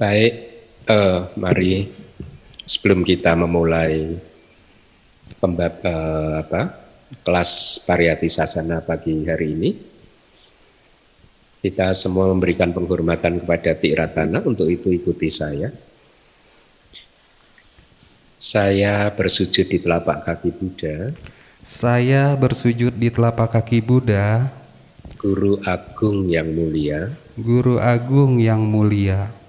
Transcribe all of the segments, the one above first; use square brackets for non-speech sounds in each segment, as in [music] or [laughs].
Baik, uh, mari sebelum kita memulai pembab, uh, apa, kelas variati sasana pagi hari ini, kita semua memberikan penghormatan kepada Tiratana, untuk itu ikuti saya. Saya bersujud di telapak kaki Buddha. Saya bersujud di telapak kaki Buddha. Guru Agung yang mulia. Guru Agung yang mulia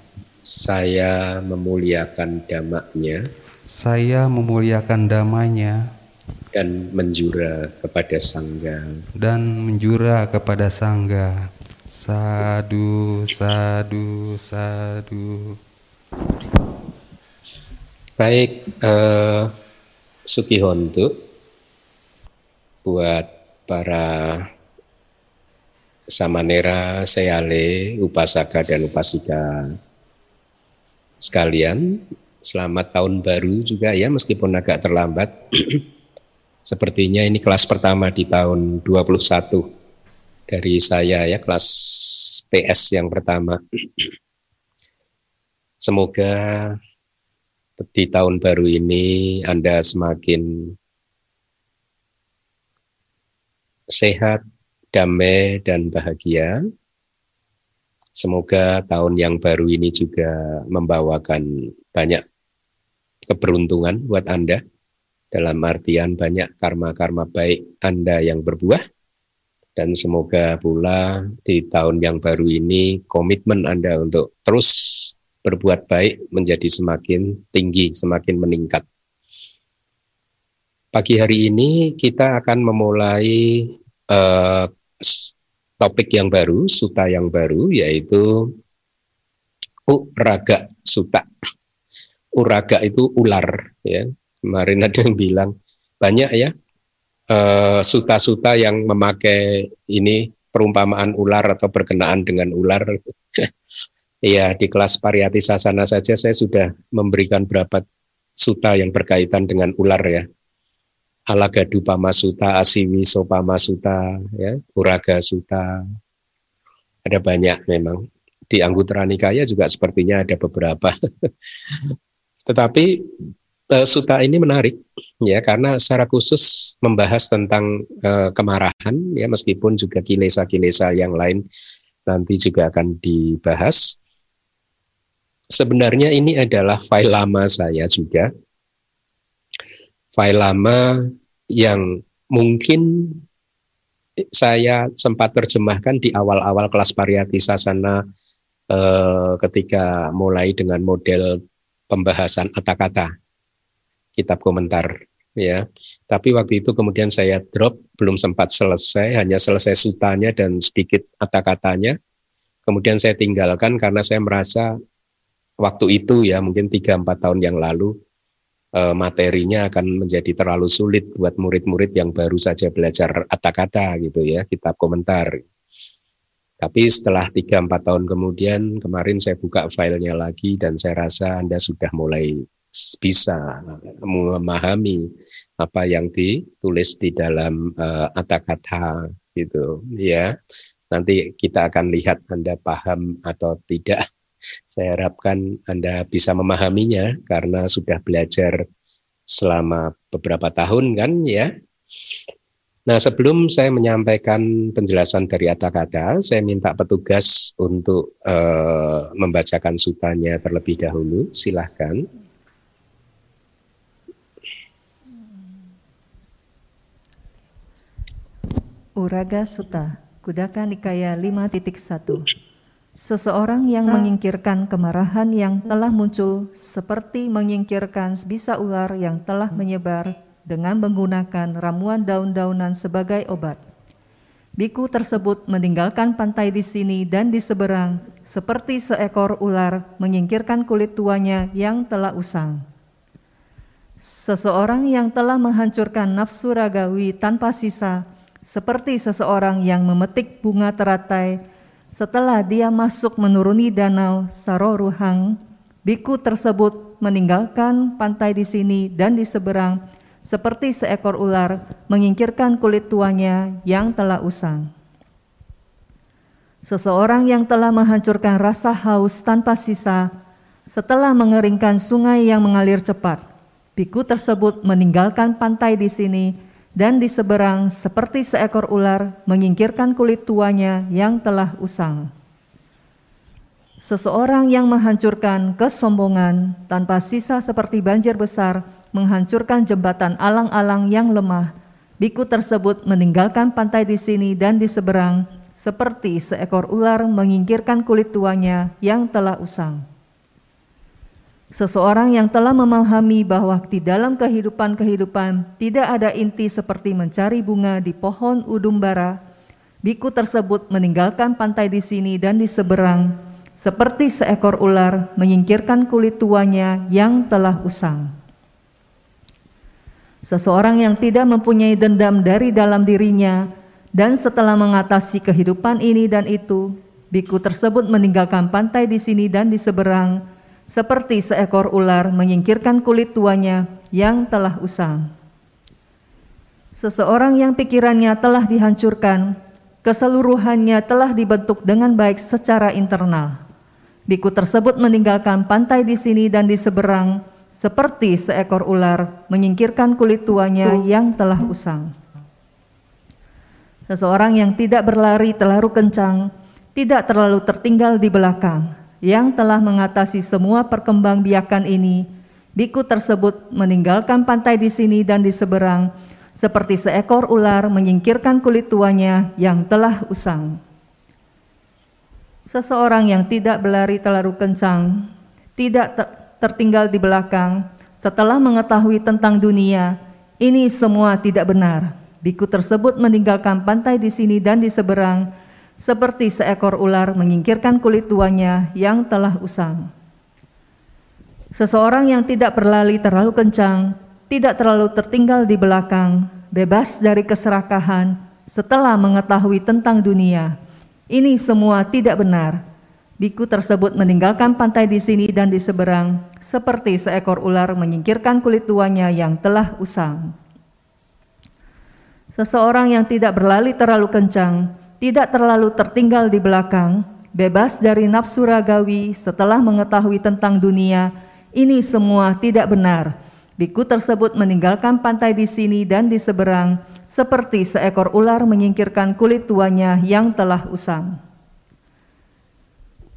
saya memuliakan damanya. Saya memuliakan damanya. Dan menjura kepada sangga. Dan menjura kepada sangga. Sadu, sadu, sadu. Baik, uh, Sukihontu buat para Samanera, Seyale, Upasaka dan Upasika sekalian, selamat tahun baru juga ya meskipun agak terlambat. [clears throat] Sepertinya ini kelas pertama di tahun 21 dari saya ya, kelas PS yang pertama. [clears throat] Semoga di tahun baru ini Anda semakin sehat, damai, dan bahagia Semoga tahun yang baru ini juga membawakan banyak keberuntungan buat Anda. Dalam artian banyak karma-karma baik Anda yang berbuah. Dan semoga pula di tahun yang baru ini komitmen Anda untuk terus berbuat baik menjadi semakin tinggi, semakin meningkat. Pagi hari ini kita akan memulai uh, topik yang baru, suta yang baru, yaitu uraga suta. Uraga itu ular, ya. Kemarin ada yang bilang banyak ya eh, suta-suta uh, yang memakai ini perumpamaan ular atau berkenaan dengan ular. Iya, [laughs] di kelas pariyati sasana saja saya sudah memberikan berapa suta yang berkaitan dengan ular ya Alagadu Pamasuta, Asiwi Sopamasuta, ya, Uraga Suta. Ada banyak memang. Di Anggutara Nikaya juga sepertinya ada beberapa. [laughs] Tetapi uh, suta ini menarik ya karena secara khusus membahas tentang uh, kemarahan ya meskipun juga kilesa-kilesa yang lain nanti juga akan dibahas. Sebenarnya ini adalah file lama saya juga file lama yang mungkin saya sempat terjemahkan di awal-awal kelas variati sasana eh, ketika mulai dengan model pembahasan kata-kata kitab komentar ya. Tapi waktu itu kemudian saya drop belum sempat selesai, hanya selesai sutanya dan sedikit kata-katanya. Kemudian saya tinggalkan karena saya merasa waktu itu ya mungkin 3 4 tahun yang lalu uh, materinya akan menjadi terlalu sulit buat murid-murid yang baru saja belajar kata-kata gitu ya, kitab komentar. Tapi setelah 3-4 tahun kemudian, kemarin saya buka filenya lagi dan saya rasa Anda sudah mulai bisa memahami apa yang ditulis di dalam uh, kata-kata gitu ya. Nanti kita akan lihat Anda paham atau tidak saya harapkan Anda bisa memahaminya karena sudah belajar selama beberapa tahun kan ya. Nah sebelum saya menyampaikan penjelasan dari kata-kata, saya minta petugas untuk uh, membacakan sutanya terlebih dahulu. Silahkan. Uraga Sutta, Kudaka Nikaya 5.1 Seseorang yang menyingkirkan kemarahan yang telah muncul seperti menyingkirkan sebisa ular yang telah menyebar dengan menggunakan ramuan daun-daunan sebagai obat. Biku tersebut meninggalkan pantai di sini dan di seberang seperti seekor ular menyingkirkan kulit tuanya yang telah usang. Seseorang yang telah menghancurkan nafsu ragawi tanpa sisa, seperti seseorang yang memetik bunga teratai setelah dia masuk menuruni danau Saroruhang, biku tersebut meninggalkan pantai di sini dan di seberang seperti seekor ular menyingkirkan kulit tuanya yang telah usang. Seseorang yang telah menghancurkan rasa haus tanpa sisa, Setelah mengeringkan sungai yang mengalir cepat, biku tersebut meninggalkan pantai di sini dan di seberang seperti seekor ular menyingkirkan kulit tuanya yang telah usang. Seseorang yang menghancurkan kesombongan tanpa sisa seperti banjir besar menghancurkan jembatan alang-alang yang lemah. Biku tersebut meninggalkan pantai di sini dan di seberang seperti seekor ular menyingkirkan kulit tuanya yang telah usang. Seseorang yang telah memahami bahwa di dalam kehidupan-kehidupan tidak ada inti seperti mencari bunga di pohon udumbara, biku tersebut meninggalkan pantai di sini dan di seberang, seperti seekor ular menyingkirkan kulit tuanya yang telah usang. Seseorang yang tidak mempunyai dendam dari dalam dirinya dan setelah mengatasi kehidupan ini dan itu, biku tersebut meninggalkan pantai di sini dan di seberang, seperti seekor ular menyingkirkan kulit tuanya yang telah usang. Seseorang yang pikirannya telah dihancurkan, keseluruhannya telah dibentuk dengan baik secara internal. Biku tersebut meninggalkan pantai di sini dan di seberang, seperti seekor ular menyingkirkan kulit tuanya yang telah usang. Seseorang yang tidak berlari terlalu kencang, tidak terlalu tertinggal di belakang, yang telah mengatasi semua perkembangbiakan ini, biku tersebut meninggalkan pantai di sini dan di seberang, seperti seekor ular menyingkirkan kulit tuanya yang telah usang. Seseorang yang tidak berlari terlalu kencang, tidak tertinggal di belakang, setelah mengetahui tentang dunia, ini semua tidak benar. Biku tersebut meninggalkan pantai di sini dan di seberang, seperti seekor ular menyingkirkan kulit tuanya yang telah usang. Seseorang yang tidak berlari terlalu kencang, tidak terlalu tertinggal di belakang, bebas dari keserakahan setelah mengetahui tentang dunia. Ini semua tidak benar. Biku tersebut meninggalkan pantai di sini dan di seberang, seperti seekor ular menyingkirkan kulit tuanya yang telah usang. Seseorang yang tidak berlari terlalu kencang, tidak terlalu tertinggal di belakang, bebas dari nafsu ragawi setelah mengetahui tentang dunia, ini semua tidak benar. Biku tersebut meninggalkan pantai di sini dan di seberang, seperti seekor ular menyingkirkan kulit tuanya yang telah usang.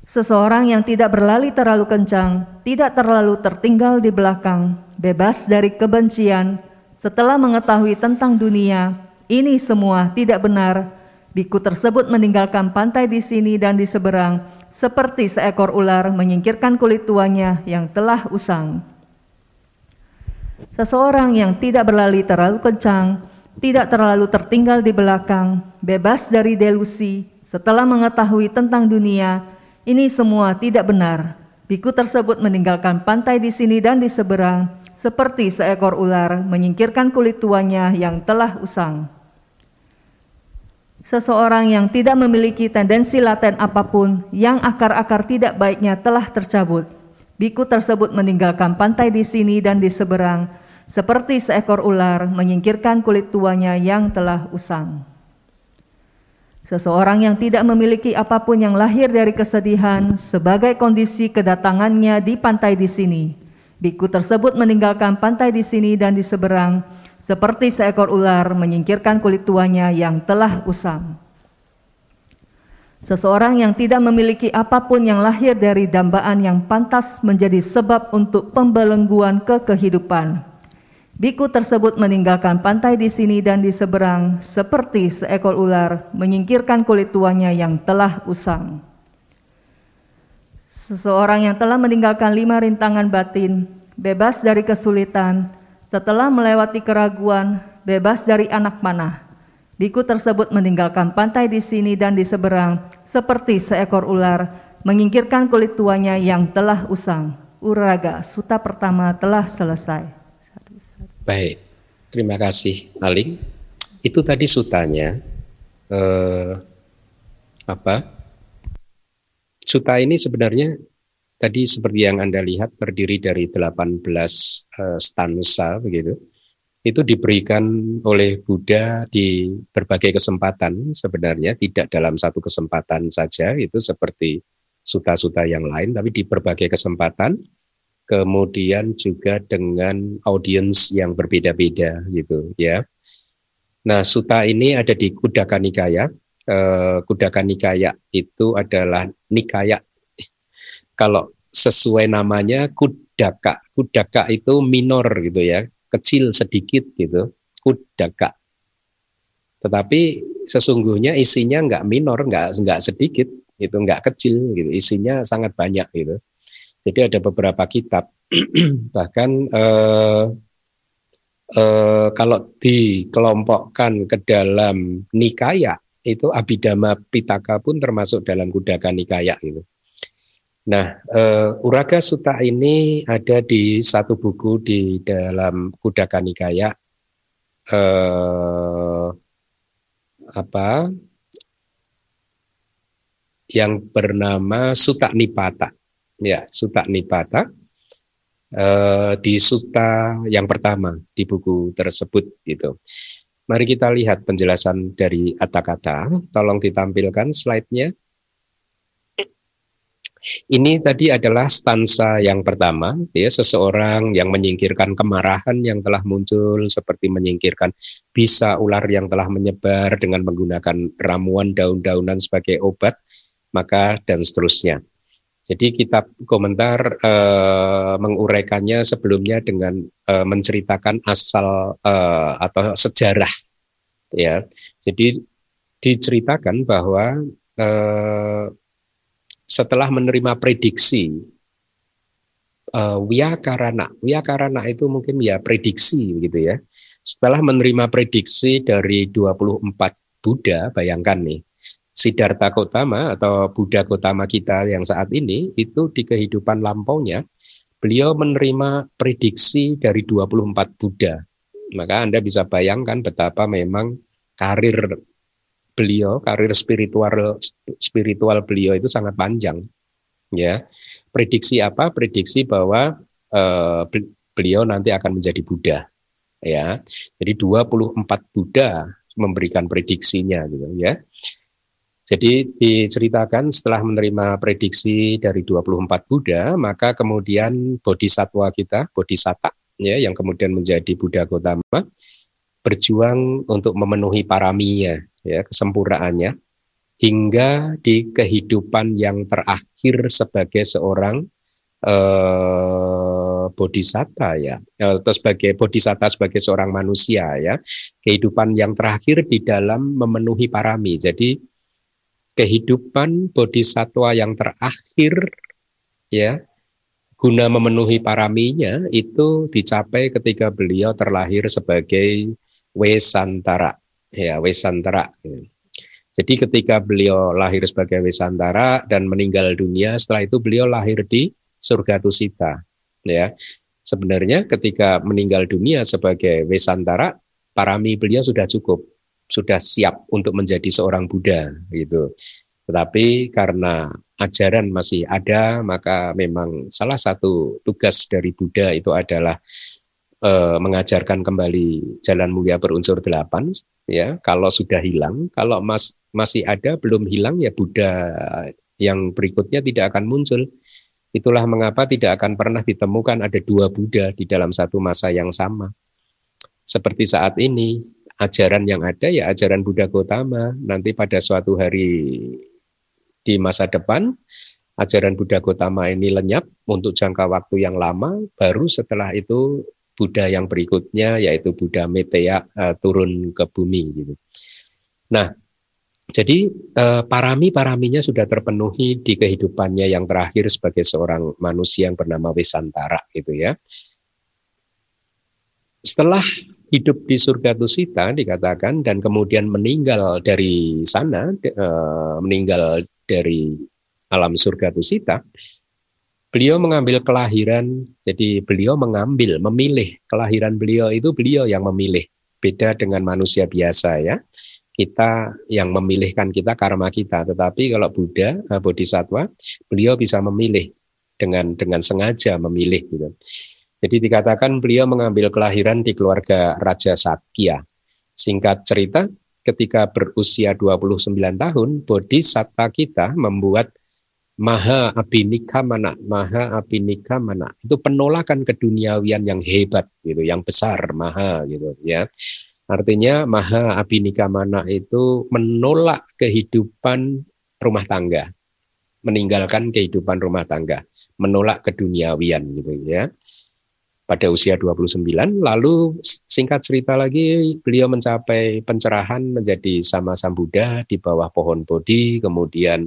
Seseorang yang tidak berlari terlalu kencang, tidak terlalu tertinggal di belakang, bebas dari kebencian, setelah mengetahui tentang dunia, ini semua tidak benar Biku tersebut meninggalkan pantai di sini dan di seberang, seperti seekor ular menyingkirkan kulit tuanya yang telah usang. Seseorang yang tidak berlari terlalu kencang, tidak terlalu tertinggal di belakang, bebas dari delusi, setelah mengetahui tentang dunia, ini semua tidak benar. Biku tersebut meninggalkan pantai di sini dan di seberang, seperti seekor ular menyingkirkan kulit tuanya yang telah usang. Seseorang yang tidak memiliki tendensi laten apa pun yang akar-akar tidak baiknya telah tercabut. Biku tersebut meninggalkan pantai di sini dan di seberang, seperti seekor ular menyingkirkan kulit tuanya yang telah usang. Seseorang yang tidak memiliki apa pun yang lahir dari kesedihan sebagai kondisi kedatangannya di pantai di sini. Biku tersebut meninggalkan pantai di sini dan di seberang, seperti seekor ular menyingkirkan kulit tuanya yang telah usang. Seseorang yang tidak memiliki apa pun yang lahir dari dambaan yang pantas menjadi sebab untuk pembelengguan ke kehidupan. Biku tersebut meninggalkan pantai di sini dan di seberang, seperti seekor ular menyingkirkan kulit tuanya yang telah usang. Seseorang yang telah meninggalkan lima rintangan batin, bebas dari kesulitan, setelah melewati keraguan, bebas dari anak panah, biku tersebut meninggalkan pantai di sini dan di seberang, seperti seekor ular, menyingkirkan kulit tuanya yang telah usang. Uraga, suta pertama telah selesai. Baik, terima kasih Aling. Itu tadi sutanya. Eh, apa? Suta ini sebenarnya Tadi seperti yang Anda lihat terdiri dari 18 uh, stansa begitu. Itu diberikan oleh Buddha di berbagai kesempatan sebenarnya tidak dalam satu kesempatan saja itu seperti suta-suta yang lain, tapi di berbagai kesempatan, kemudian juga dengan audiens yang berbeda-beda gitu ya. Nah, suta ini ada di Kudaka Nikaya. Eh, Kudaka Nikaya itu adalah nikaya. Kalau sesuai namanya Kudaka, Kudaka itu minor gitu ya, kecil sedikit gitu, Kudaka. Tetapi sesungguhnya isinya nggak minor, nggak nggak sedikit, itu nggak kecil gitu, isinya sangat banyak gitu. Jadi ada beberapa kitab, [clears throat] bahkan eh, eh, kalau dikelompokkan ke dalam nikaya itu Abhidhamma Pitaka pun termasuk dalam Kudaka Nikaya gitu. Nah, uh, Uraga Sutta ini ada di satu buku di dalam Kudaka Nikaya. Uh, apa yang bernama Sutta Nipata. Ya, Sutta Nipata uh, di Sutta yang pertama di buku tersebut gitu. Mari kita lihat penjelasan dari kata-kata. Tolong ditampilkan slide-nya. Ini tadi adalah stansa yang pertama, ya seseorang yang menyingkirkan kemarahan yang telah muncul seperti menyingkirkan bisa ular yang telah menyebar dengan menggunakan ramuan daun-daunan sebagai obat, maka dan seterusnya. Jadi kitab komentar uh, menguraikannya sebelumnya dengan uh, menceritakan asal uh, atau sejarah, ya. Jadi diceritakan bahwa uh, setelah menerima prediksi wiakarana, wiakarana itu mungkin ya prediksi gitu ya. Setelah menerima prediksi dari 24 Buddha, bayangkan nih, Siddhartha Gautama atau Buddha Gautama kita yang saat ini itu di kehidupan lampaunya beliau menerima prediksi dari 24 Buddha. Maka Anda bisa bayangkan betapa memang karir beliau, karir spiritual spiritual beliau itu sangat panjang. Ya, prediksi apa? Prediksi bahwa uh, beliau nanti akan menjadi Buddha. Ya, jadi 24 Buddha memberikan prediksinya, gitu ya. Jadi diceritakan setelah menerima prediksi dari 24 Buddha, maka kemudian bodhisatwa kita, bodhisatta, ya, yang kemudian menjadi Buddha Gautama, berjuang untuk memenuhi paraminya, ya kesempurnaannya hingga di kehidupan yang terakhir sebagai seorang eh, bodhisatta ya atau sebagai bodhisatta sebagai seorang manusia ya kehidupan yang terakhir di dalam memenuhi parami jadi kehidupan bodhisatwa yang terakhir ya guna memenuhi paraminya itu dicapai ketika beliau terlahir sebagai Wesantara ya Wesantara. Jadi ketika beliau lahir sebagai Wesantara dan meninggal dunia, setelah itu beliau lahir di surga Tusita. Ya, sebenarnya ketika meninggal dunia sebagai Wesantara, parami beliau sudah cukup, sudah siap untuk menjadi seorang Buddha gitu. Tetapi karena ajaran masih ada, maka memang salah satu tugas dari Buddha itu adalah eh, mengajarkan kembali jalan mulia berunsur delapan ya. Kalau sudah hilang kalau mas masih ada belum hilang ya Buddha yang berikutnya tidak akan muncul. Itulah mengapa tidak akan pernah ditemukan ada dua Buddha di dalam satu masa yang sama. Seperti saat ini ajaran yang ada ya ajaran Buddha Gotama nanti pada suatu hari di masa depan ajaran Buddha Gotama ini lenyap untuk jangka waktu yang lama baru setelah itu Buddha yang berikutnya yaitu Buddha Meteya uh, turun ke bumi gitu. Nah, jadi uh, parami-paraminya sudah terpenuhi di kehidupannya yang terakhir sebagai seorang manusia yang bernama Wesantara gitu ya. Setelah hidup di surga Tusita dikatakan dan kemudian meninggal dari sana, uh, meninggal dari alam surga Tusita, beliau mengambil kelahiran, jadi beliau mengambil, memilih kelahiran beliau itu beliau yang memilih. Beda dengan manusia biasa ya. Kita yang memilihkan kita karma kita, tetapi kalau Buddha, eh, Bodhisattva, beliau bisa memilih dengan dengan sengaja memilih gitu. Jadi dikatakan beliau mengambil kelahiran di keluarga Raja Sakya. Singkat cerita, ketika berusia 29 tahun, Bodhisattva kita membuat Maha abinika mana, maha abinika mana. Itu penolakan keduniawian yang hebat gitu, yang besar, maha gitu ya. Artinya maha abinika mana itu menolak kehidupan rumah tangga, meninggalkan kehidupan rumah tangga, menolak keduniawian gitu ya. Pada usia 29, lalu singkat cerita lagi beliau mencapai pencerahan menjadi sama Sang Buddha di bawah pohon Bodhi, kemudian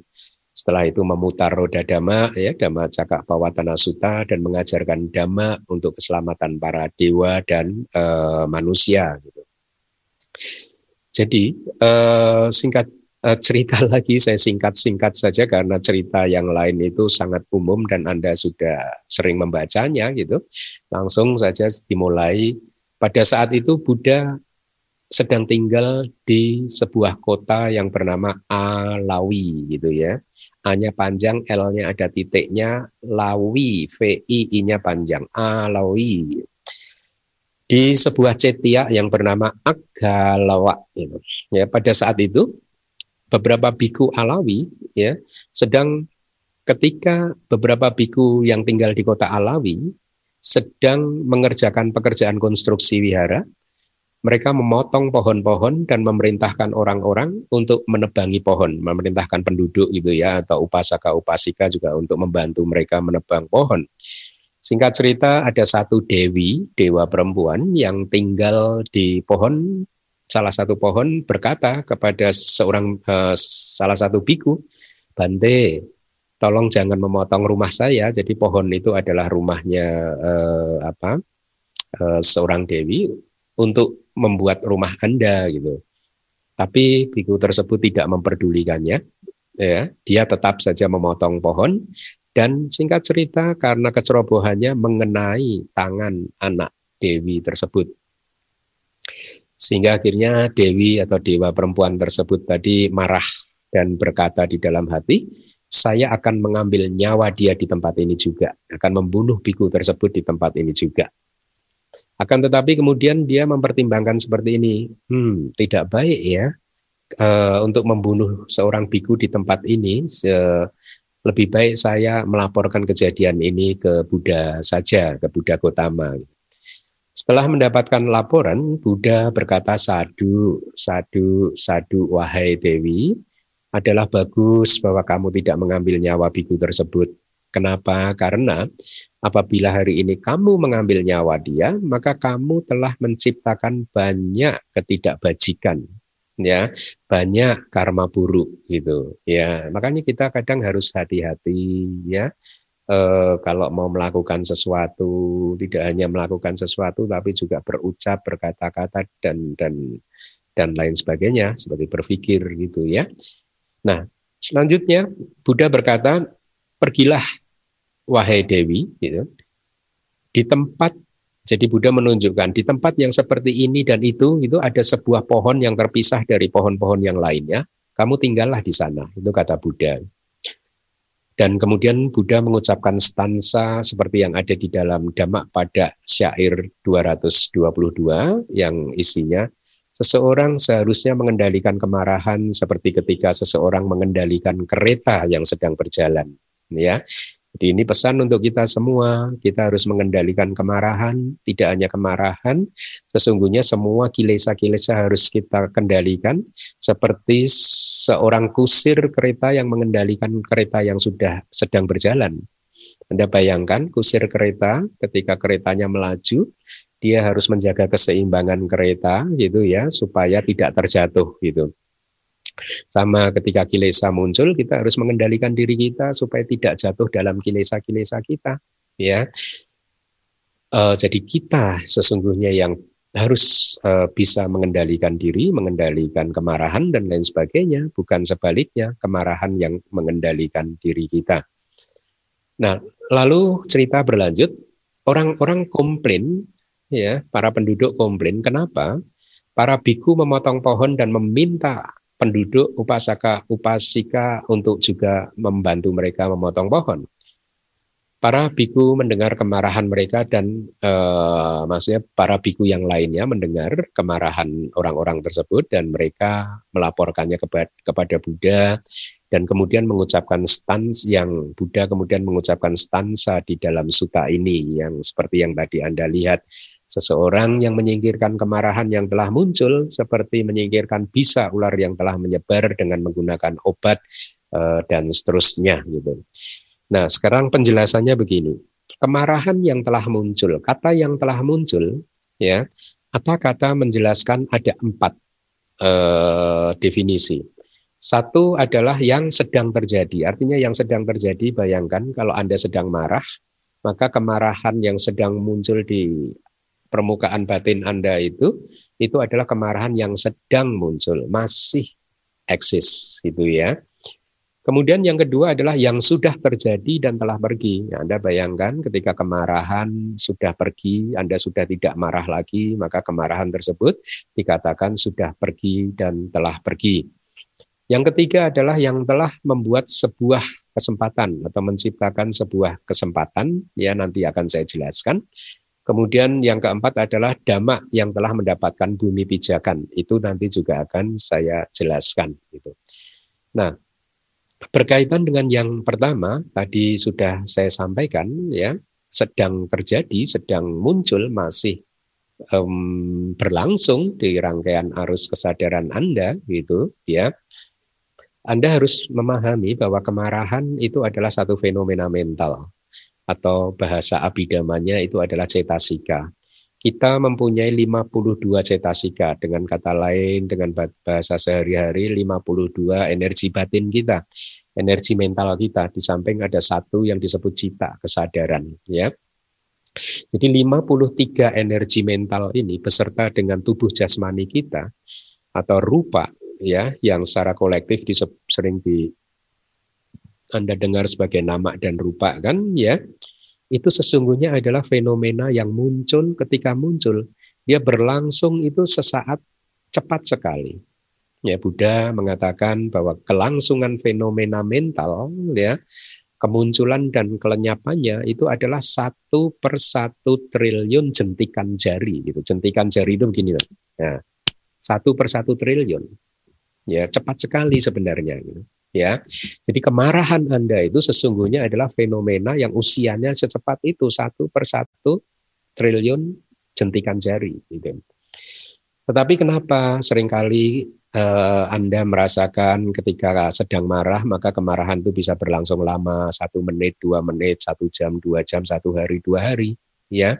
setelah itu memutar roda dhamma, ya dhamma cakak pawatana suta dan mengajarkan dhamma untuk keselamatan para dewa dan e, manusia. Gitu. Jadi e, singkat cerita [laughs] lagi, saya singkat-singkat saja karena cerita yang lain itu sangat umum dan anda sudah sering membacanya gitu. Langsung saja dimulai. Pada saat itu Buddha sedang tinggal di sebuah kota yang bernama Alawi gitu ya. A-nya panjang, L-nya ada titiknya, Lawi, V-I-I-nya panjang, Alawi. Di sebuah cetia yang bernama Agalawa. Gitu. Ya, pada saat itu, beberapa biku Alawi ya sedang ketika beberapa biku yang tinggal di kota Alawi sedang mengerjakan pekerjaan konstruksi wihara, mereka memotong pohon-pohon dan memerintahkan orang-orang untuk menebangi pohon, memerintahkan penduduk gitu ya atau upasaka upasika juga untuk membantu mereka menebang pohon. Singkat cerita ada satu dewi, dewa perempuan yang tinggal di pohon salah satu pohon berkata kepada seorang uh, salah satu biku, Bante, tolong jangan memotong rumah saya. Jadi pohon itu adalah rumahnya uh, apa? Uh, seorang dewi untuk membuat rumah Anda gitu. Tapi biku tersebut tidak memperdulikannya. Ya, dia tetap saja memotong pohon dan singkat cerita karena kecerobohannya mengenai tangan anak Dewi tersebut. Sehingga akhirnya Dewi atau dewa perempuan tersebut tadi marah dan berkata di dalam hati, saya akan mengambil nyawa dia di tempat ini juga, akan membunuh biku tersebut di tempat ini juga. Akan tetapi kemudian dia mempertimbangkan seperti ini, hmm, tidak baik ya uh, untuk membunuh seorang biku di tempat ini. Se lebih baik saya melaporkan kejadian ini ke Buddha saja, ke Buddha Gotama. Setelah mendapatkan laporan, Buddha berkata, "Sadu, sadu, sadu, wahai Dewi, adalah bagus bahwa kamu tidak mengambil nyawa biku tersebut. Kenapa? Karena apabila hari ini kamu mengambil nyawa dia, maka kamu telah menciptakan banyak ketidakbajikan, ya, banyak karma buruk gitu, ya. Makanya kita kadang harus hati-hati, ya. E, kalau mau melakukan sesuatu, tidak hanya melakukan sesuatu, tapi juga berucap, berkata-kata dan dan dan lain sebagainya, seperti berpikir gitu, ya. Nah, selanjutnya Buddha berkata, pergilah wahai Dewi, gitu. Di tempat jadi Buddha menunjukkan di tempat yang seperti ini dan itu itu ada sebuah pohon yang terpisah dari pohon-pohon yang lainnya. Kamu tinggallah di sana, itu kata Buddha. Dan kemudian Buddha mengucapkan stansa seperti yang ada di dalam Damak pada syair 222 yang isinya seseorang seharusnya mengendalikan kemarahan seperti ketika seseorang mengendalikan kereta yang sedang berjalan ya jadi ini pesan untuk kita semua, kita harus mengendalikan kemarahan, tidak hanya kemarahan, sesungguhnya semua kilesa-kilesa harus kita kendalikan seperti seorang kusir kereta yang mengendalikan kereta yang sudah sedang berjalan. Anda bayangkan kusir kereta ketika keretanya melaju, dia harus menjaga keseimbangan kereta gitu ya supaya tidak terjatuh gitu. Sama ketika kilesa muncul, kita harus mengendalikan diri kita supaya tidak jatuh dalam kilesa-kilesa kita. Ya, uh, jadi kita sesungguhnya yang harus uh, bisa mengendalikan diri, mengendalikan kemarahan dan lain sebagainya, bukan sebaliknya kemarahan yang mengendalikan diri kita. Nah, lalu cerita berlanjut, orang-orang komplain, ya, para penduduk komplain, kenapa? Para biku memotong pohon dan meminta penduduk upasaka upasika untuk juga membantu mereka memotong pohon. Para biku mendengar kemarahan mereka dan eh, maksudnya para biku yang lainnya mendengar kemarahan orang-orang tersebut dan mereka melaporkannya kepada, kepada Buddha dan kemudian mengucapkan stans yang Buddha kemudian mengucapkan stansa di dalam suta ini yang seperti yang tadi Anda lihat seseorang yang menyingkirkan kemarahan yang telah muncul seperti menyingkirkan bisa ular yang telah menyebar dengan menggunakan obat uh, dan seterusnya gitu. Nah, sekarang penjelasannya begini. Kemarahan yang telah muncul, kata yang telah muncul ya, kata-kata menjelaskan ada empat uh, definisi. Satu adalah yang sedang terjadi. Artinya yang sedang terjadi, bayangkan kalau Anda sedang marah, maka kemarahan yang sedang muncul di permukaan batin Anda itu, itu adalah kemarahan yang sedang muncul, masih eksis gitu ya. Kemudian yang kedua adalah yang sudah terjadi dan telah pergi. Ya, anda bayangkan ketika kemarahan sudah pergi, Anda sudah tidak marah lagi, maka kemarahan tersebut dikatakan sudah pergi dan telah pergi. Yang ketiga adalah yang telah membuat sebuah kesempatan atau menciptakan sebuah kesempatan, ya nanti akan saya jelaskan. Kemudian yang keempat adalah damak yang telah mendapatkan bumi pijakan. Itu nanti juga akan saya jelaskan. Gitu. Nah, berkaitan dengan yang pertama, tadi sudah saya sampaikan, ya sedang terjadi, sedang muncul, masih um, berlangsung di rangkaian arus kesadaran Anda, gitu, ya anda harus memahami bahwa kemarahan itu adalah satu fenomena mental atau bahasa abidamanya itu adalah cetasika. Kita mempunyai 52 cetasika dengan kata lain dengan bahasa sehari-hari 52 energi batin kita, energi mental kita di samping ada satu yang disebut cita, kesadaran ya. Jadi 53 energi mental ini beserta dengan tubuh jasmani kita atau rupa ya yang secara kolektif di, sering di Anda dengar sebagai nama dan rupa kan ya itu sesungguhnya adalah fenomena yang muncul ketika muncul. Dia berlangsung itu sesaat cepat sekali. Ya Buddha mengatakan bahwa kelangsungan fenomena mental ya kemunculan dan kelenyapannya itu adalah satu per satu triliun jentikan jari gitu. Jentikan jari itu begini ya satu per satu triliun. Ya cepat sekali sebenarnya gitu ya. Jadi kemarahan anda itu sesungguhnya adalah fenomena yang usianya secepat itu satu per satu triliun jentikan jari gitu. Tetapi kenapa sering kali uh, anda merasakan ketika sedang marah maka kemarahan itu bisa berlangsung lama satu menit dua menit satu jam dua jam satu hari dua hari ya.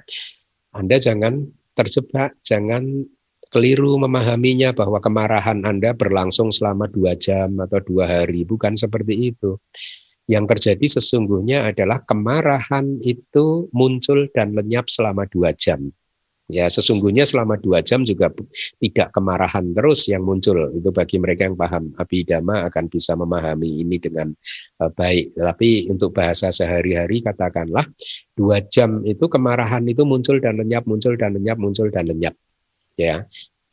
Anda jangan terjebak jangan keliru memahaminya bahwa kemarahan Anda berlangsung selama dua jam atau dua hari. Bukan seperti itu. Yang terjadi sesungguhnya adalah kemarahan itu muncul dan lenyap selama dua jam. Ya, sesungguhnya selama dua jam juga tidak kemarahan terus yang muncul. Itu bagi mereka yang paham abidama akan bisa memahami ini dengan uh, baik. Tapi untuk bahasa sehari-hari katakanlah dua jam itu kemarahan itu muncul dan lenyap, muncul dan lenyap, muncul dan lenyap ya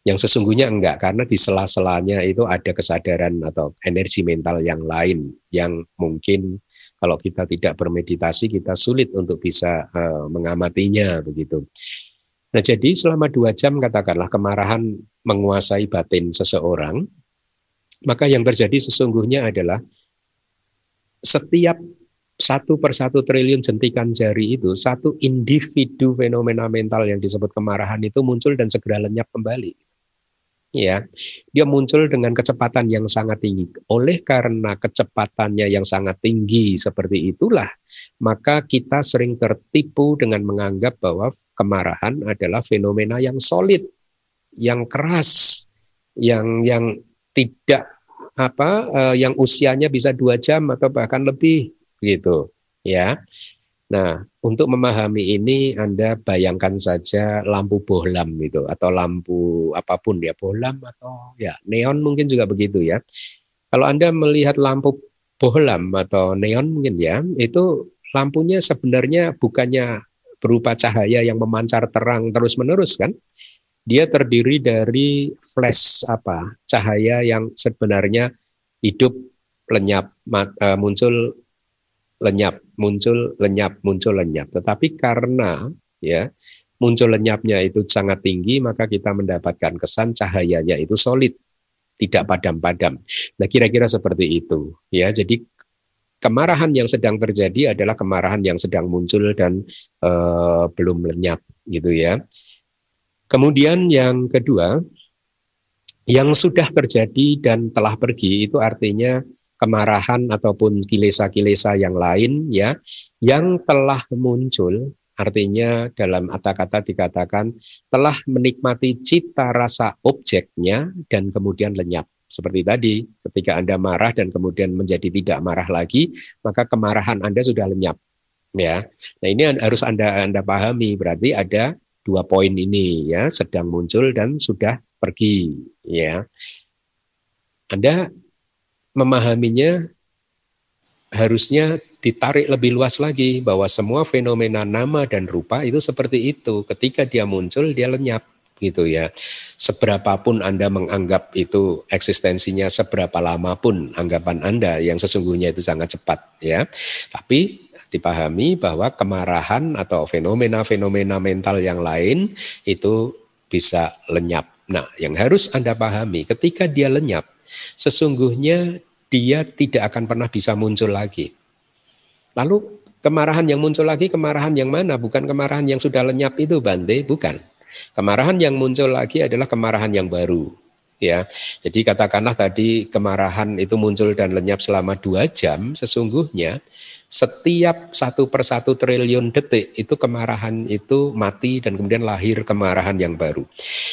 yang sesungguhnya enggak karena di sela-selanya itu ada kesadaran atau energi mental yang lain yang mungkin kalau kita tidak bermeditasi kita sulit untuk bisa uh, mengamatinya begitu. Nah jadi selama dua jam katakanlah kemarahan menguasai batin seseorang, maka yang terjadi sesungguhnya adalah setiap satu per satu triliun jentikan jari itu, satu individu fenomena mental yang disebut kemarahan itu muncul dan segera lenyap kembali. Ya, dia muncul dengan kecepatan yang sangat tinggi. Oleh karena kecepatannya yang sangat tinggi seperti itulah, maka kita sering tertipu dengan menganggap bahwa kemarahan adalah fenomena yang solid, yang keras, yang yang tidak apa, eh, yang usianya bisa dua jam atau bahkan lebih gitu ya. Nah, untuk memahami ini Anda bayangkan saja lampu bohlam itu atau lampu apa pun ya, bohlam atau ya neon mungkin juga begitu ya. Kalau Anda melihat lampu bohlam atau neon mungkin ya, itu lampunya sebenarnya bukannya berupa cahaya yang memancar terang terus-menerus kan? Dia terdiri dari flash apa? Cahaya yang sebenarnya hidup lenyap eh, muncul lenyap, muncul lenyap, muncul lenyap. Tetapi karena ya muncul lenyapnya itu sangat tinggi, maka kita mendapatkan kesan cahayanya itu solid. tidak padam-padam. Nah, kira-kira seperti itu ya. Jadi kemarahan yang sedang terjadi adalah kemarahan yang sedang muncul dan uh, belum lenyap gitu ya. Kemudian yang kedua, yang sudah terjadi dan telah pergi itu artinya kemarahan ataupun kilesa-kilesa yang lain ya yang telah muncul artinya dalam kata-kata dikatakan telah menikmati cita rasa objeknya dan kemudian lenyap seperti tadi, ketika Anda marah dan kemudian menjadi tidak marah lagi, maka kemarahan Anda sudah lenyap. Ya, nah ini harus Anda Anda pahami. Berarti ada dua poin ini ya, sedang muncul dan sudah pergi. Ya, Anda memahaminya harusnya ditarik lebih luas lagi bahwa semua fenomena nama dan rupa itu seperti itu. Ketika dia muncul, dia lenyap gitu ya. Seberapapun Anda menganggap itu eksistensinya seberapa lama pun anggapan Anda yang sesungguhnya itu sangat cepat ya. Tapi dipahami bahwa kemarahan atau fenomena-fenomena mental yang lain itu bisa lenyap. Nah, yang harus Anda pahami ketika dia lenyap, sesungguhnya dia tidak akan pernah bisa muncul lagi. Lalu kemarahan yang muncul lagi, kemarahan yang mana? Bukan kemarahan yang sudah lenyap itu, Bante, bukan. Kemarahan yang muncul lagi adalah kemarahan yang baru. Ya, jadi katakanlah tadi kemarahan itu muncul dan lenyap selama dua jam, sesungguhnya setiap satu persatu triliun detik itu kemarahan itu mati dan kemudian lahir kemarahan yang baru.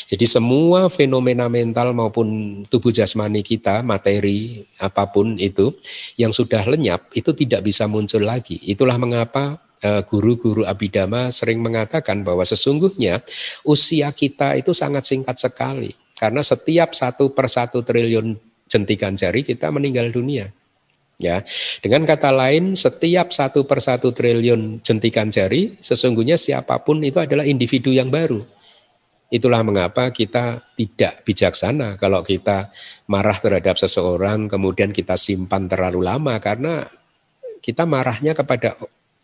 Jadi semua fenomena mental maupun tubuh jasmani kita, materi apa pun itu yang sudah lenyap itu tidak bisa muncul lagi. Itulah mengapa Eh, guru-guru abidama sering mengatakan bahwa sesungguhnya usia kita itu sangat singkat sekali karena setiap satu per satu triliun jentikan jari kita meninggal dunia. Ya, dengan kata lain, setiap satu per satu triliun jentikan jari, sesungguhnya siapa pun itu adalah individu yang baru. Itulah mengapa kita tidak bijaksana kalau kita marah terhadap seseorang, kemudian kita simpan terlalu lama karena kita marahnya kepada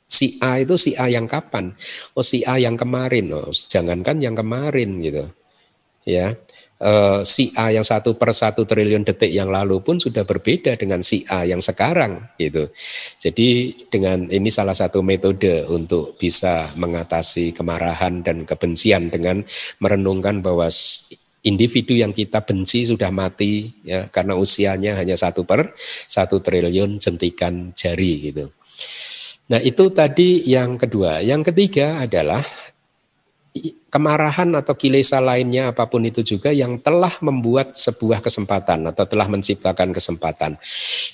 Si A itu si A yang kapan? Oh si A yang kemarin. Oh jangankan yang kemarin gitu. Ya, uh, si A yang satu per satu triliun detik yang lalu pun sudah berbeda dengan si A yang sekarang gitu. Jadi dengan ini salah satu metode untuk bisa mengatasi kemarahan dan kebencian dengan merenungkan bahwa individu yang kita benci sudah mati ya karena usianya hanya satu per satu triliun jentikan jari gitu. Nah itu tadi yang kedua. Yang ketiga adalah kemarahan atau kilesa lainnya apa pun itu juga yang telah membuat sebuah kesempatan atau telah menciptakan kesempatan.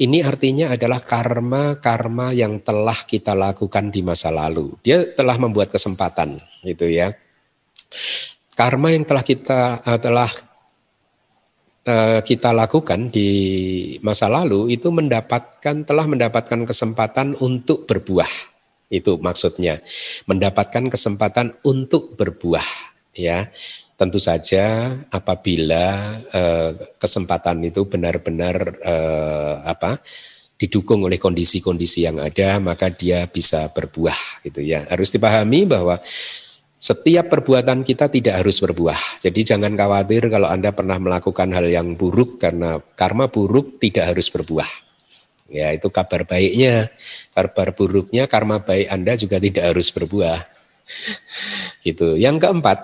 Ini artinya adalah karma-karma yang telah kita lakukan di masa lalu. Dia telah membuat kesempatan gitu ya. Karma yang telah kita uh, telah Eh, kita lakukan di masa lalu itu mendapatkan telah mendapatkan kesempatan untuk berbuah. Itu maksudnya. Mendapatkan kesempatan untuk berbuah ya. Tentu saja apabila eh, kesempatan itu benar-benar eh, apa? didukung oleh kondisi-kondisi yang ada maka dia bisa berbuah gitu ya. Harus dipahami bahwa setiap perbuatan kita tidak harus berbuah. Jadi jangan khawatir kalau Anda pernah melakukan hal yang buruk karena karma buruk tidak harus berbuah. Ya, itu kabar baiknya. Kabar buruknya karma baik Anda juga tidak harus berbuah. [laughs] gitu. Yang keempat,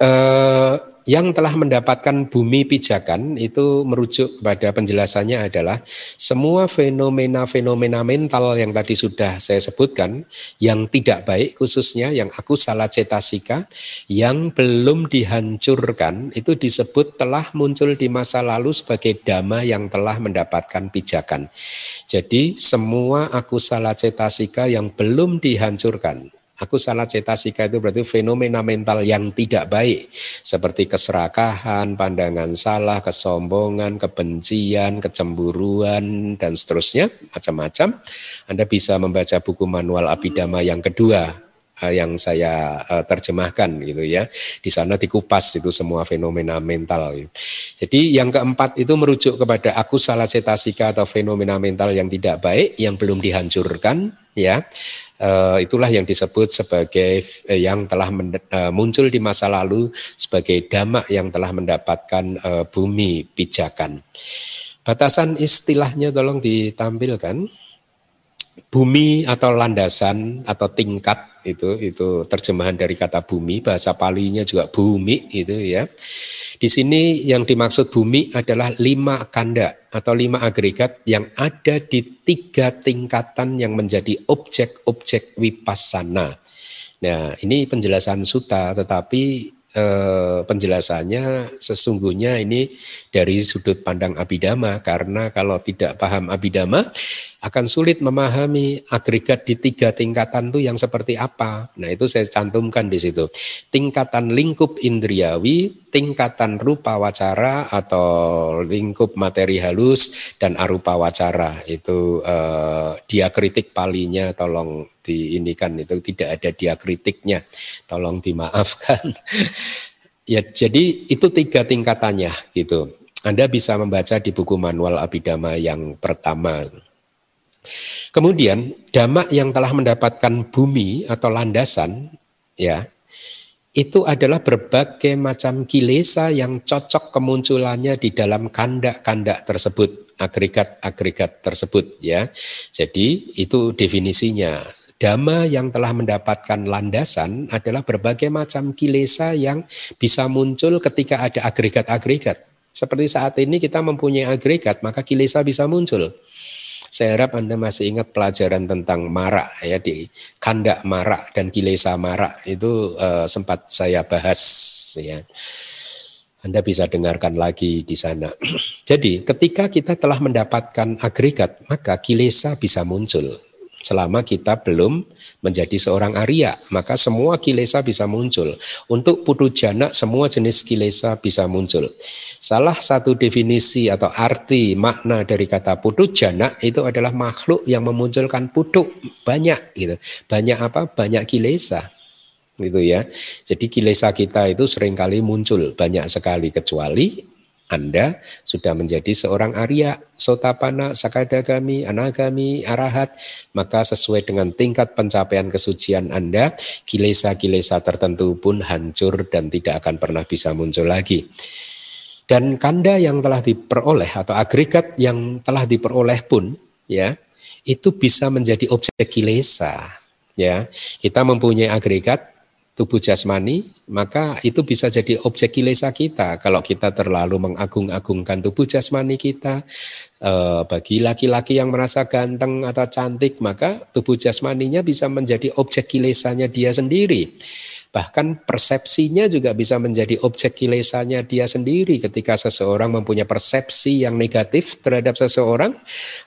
eh, yang telah mendapatkan bumi pijakan itu merujuk kepada penjelasannya adalah semua fenomena-fenomena mental yang tadi sudah saya sebutkan yang tidak baik khususnya yang aku salah cetasika yang belum dihancurkan itu disebut telah muncul di masa lalu sebagai dhamma yang telah mendapatkan pijakan. Jadi semua aku salah cetasika yang belum dihancurkan Aku salah cetasika itu berarti fenomena mental yang tidak baik seperti keserakahan, pandangan salah, kesombongan, kebencian, kecemburuan dan seterusnya macam-macam. Anda bisa membaca buku manual Abidama yang kedua eh, yang saya eh, terjemahkan gitu ya. Di sana dikupas itu semua fenomena mental. Jadi yang keempat itu merujuk kepada aku salah cetasika atau fenomena mental yang tidak baik yang belum dihancurkan ya itulah yang disebut sebagai uh, yang telah uh, muncul di masa lalu sebagai dhamma yang telah mendapatkan bumi pijakan. Batasan istilahnya tolong ditampilkan. Bumi atau landasan atau tingkat itu itu terjemahan dari kata bumi bahasa palinya juga bumi itu ya di sini yang dimaksud bumi adalah lima kanda atau lima agregat yang ada di tiga tingkatan yang menjadi objek-objek vipassana. Nah, ini penjelasan suta, tetapi eh, penjelasannya sesungguhnya ini dari sudut pandang abidama karena kalau tidak paham abidama akan sulit memahami agregat di tiga tingkatan itu yang seperti apa. Nah itu saya cantumkan di situ. Tingkatan lingkup indriawi, tingkatan rupa wacara atau lingkup materi halus dan arupa wacara. Itu eh, diakritik palinya tolong diinikan itu tidak ada diakritiknya. Tolong dimaafkan. [laughs] ya jadi itu tiga tingkatannya gitu. Anda bisa membaca di buku manual Abidama yang pertama. Kemudian damak yang telah mendapatkan bumi atau landasan ya itu adalah berbagai macam kilesa yang cocok kemunculannya di dalam kandak-kandak tersebut, agregat-agregat tersebut ya. Jadi itu definisinya. Dhamma yang telah mendapatkan landasan adalah berbagai macam kilesa yang bisa muncul ketika ada agregat-agregat. Seperti saat ini kita mempunyai agregat, maka kilesa bisa muncul. Saya harap Anda masih ingat pelajaran tentang marak ya di kandak marak dan kilesa marak itu uh, sempat saya bahas ya. Anda bisa dengarkan lagi di sana. [clears throat] Jadi ketika kita telah mendapatkan agregat, maka kilesa bisa muncul selama kita belum menjadi seorang Arya, maka semua kilesa bisa muncul. Untuk putu jana semua jenis kilesa bisa muncul. Salah satu definisi atau arti makna dari kata putu jana itu adalah makhluk yang memunculkan putu banyak gitu. Banyak apa? Banyak kilesa gitu ya. Jadi kilesa kita itu sering kali muncul banyak sekali kecuali anda sudah menjadi seorang Arya, Sotapana, Sakadagami, Anagami, Arahat, maka sesuai dengan tingkat pencapaian kesucian Anda, kilesa-kilesa tertentu pun hancur dan tidak akan pernah bisa muncul lagi. Dan kanda yang telah diperoleh atau agregat yang telah diperoleh pun ya, itu bisa menjadi objek kilesa. Ya, kita mempunyai agregat tubuh jasmani, maka itu bisa jadi objek kilesa kita. Kalau kita terlalu mengagung-agungkan tubuh jasmani kita, eh, bagi laki-laki yang merasa ganteng atau cantik, maka tubuh jasmaninya bisa menjadi objek kilesanya dia sendiri. Bahkan persepsinya juga bisa menjadi objek kilesanya dia sendiri ketika seseorang mempunyai persepsi yang negatif terhadap seseorang,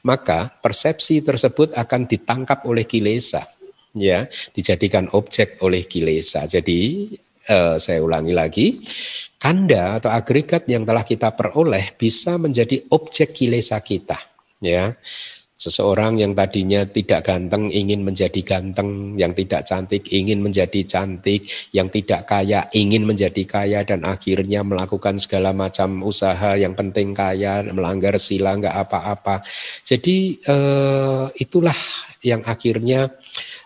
maka persepsi tersebut akan ditangkap oleh kilesa ya dijadikan objek oleh kilesa. Jadi eh, saya ulangi lagi, kanda atau agregat yang telah kita peroleh bisa menjadi objek kilesa kita, ya. Seseorang yang tadinya tidak ganteng ingin menjadi ganteng, yang tidak cantik ingin menjadi cantik, yang tidak kaya ingin menjadi kaya dan akhirnya melakukan segala macam usaha yang penting kaya, melanggar sila nggak apa-apa. Jadi eh, itulah yang akhirnya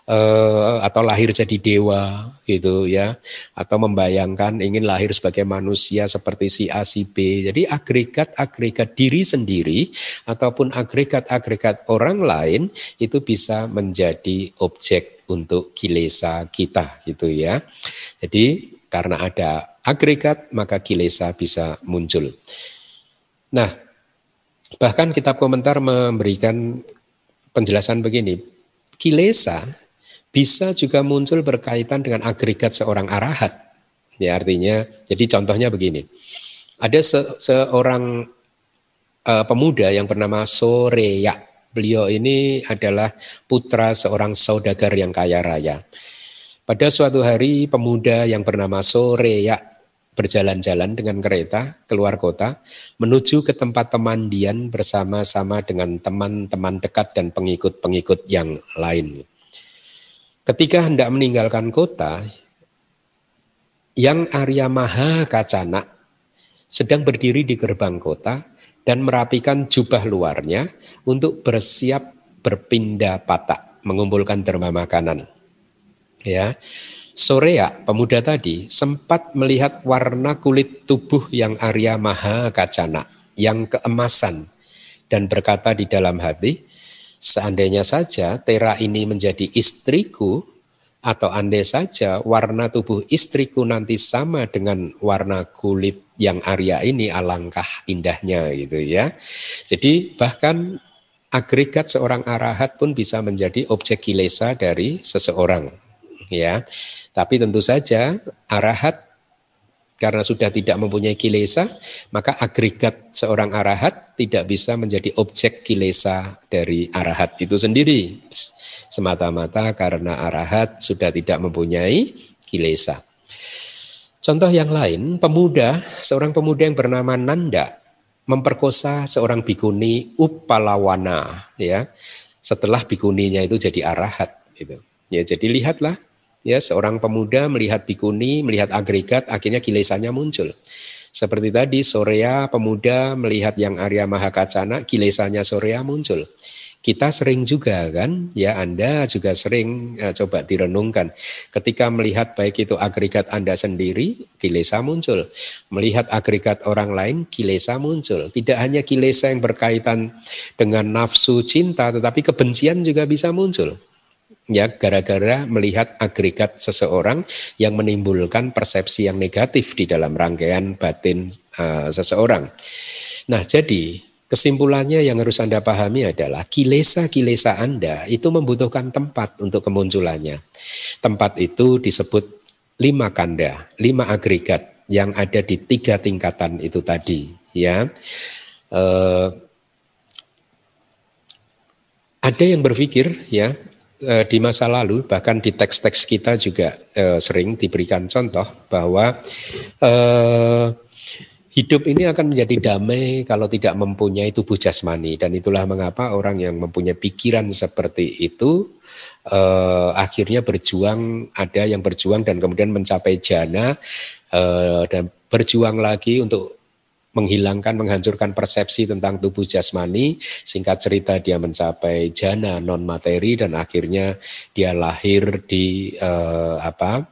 uh, atau lahir jadi dewa gitu ya atau membayangkan ingin lahir sebagai manusia seperti si A si B. Jadi agregat-agregat diri sendiri ataupun agregat-agregat orang lain itu bisa menjadi objek untuk kilesa kita gitu ya. Jadi karena ada agregat maka kilesa bisa muncul. Nah, bahkan kitab komentar memberikan penjelasan begini, kilesa bisa juga muncul berkaitan dengan agregat seorang arahat. Ya artinya, jadi contohnya begini. Ada se seorang uh, pemuda yang bernama Soreya. Beliau ini adalah putra seorang saudagar yang kaya raya. Pada suatu hari pemuda yang bernama Soreya berjalan-jalan dengan kereta keluar kota menuju ke tempat pemandian bersama-sama dengan teman-teman dekat dan pengikut-pengikut yang lain. Ketika hendak meninggalkan kota, yang Arya Maha Kacana sedang berdiri di gerbang kota dan merapikan jubah luarnya untuk bersiap berpindah patah. mengumpulkan derma makanan. Ya. Sorea, pemuda tadi, sempat melihat warna kulit tubuh yang Arya Maha Kacana, yang keemasan, dan berkata di dalam hati, seandainya saja Tera ini menjadi istriku, atau andai saja warna tubuh istriku nanti sama dengan warna kulit yang Arya ini, alangkah indahnya gitu ya. Jadi bahkan agregat seorang arahat pun bisa menjadi objek kilesa dari seseorang ya tapi tentu saja arahat karena sudah tidak mempunyai kilesa, maka agregat seorang arahat tidak bisa menjadi objek kilesa dari arahat itu sendiri. Semata-mata karena arahat sudah tidak mempunyai kilesa. Contoh yang lain, pemuda, seorang pemuda yang bernama Nanda memperkosa seorang bikuni Upalawana ya. Setelah bikuninya itu jadi arahat itu. Ya, jadi lihatlah Ya, seorang pemuda melihat bikuni, melihat agregat, akhirnya kilesanya muncul. Seperti tadi, Sorea pemuda melihat yang Arya Mahakacana, kilesanya Sorea muncul. Kita sering juga kan, ya Anda juga sering ya, coba direnungkan. Ketika melihat baik itu agregat Anda sendiri, kilesa muncul. Melihat agregat orang lain, kilesa muncul. Tidak hanya kilesa yang berkaitan dengan nafsu cinta, tetapi kebencian juga bisa muncul ya gara-gara melihat agregat seseorang yang menimbulkan persepsi yang negatif di dalam rangkaian batin uh, seseorang. Nah, jadi kesimpulannya yang harus Anda pahami adalah kilesa-kilesa Anda itu membutuhkan tempat untuk kemunculannya. Tempat itu disebut lima kanda, lima agregat yang ada di tiga tingkatan itu tadi, ya. Uh, ada yang berpikir ya Eh, di masa lalu bahkan di teks-teks kita juga eh, sering diberikan contoh bahwa eh, hidup ini akan menjadi damai kalau tidak mempunyai tubuh jasmani. Dan itulah mengapa orang yang mempunyai pikiran seperti itu eh, akhirnya berjuang ada yang berjuang dan kemudian mencapai jana eh, dan berjuang lagi untuk menghilangkan, menghancurkan persepsi tentang tubuh jasmani. Singkat cerita dia mencapai jana non materi dan akhirnya dia lahir di uh, apa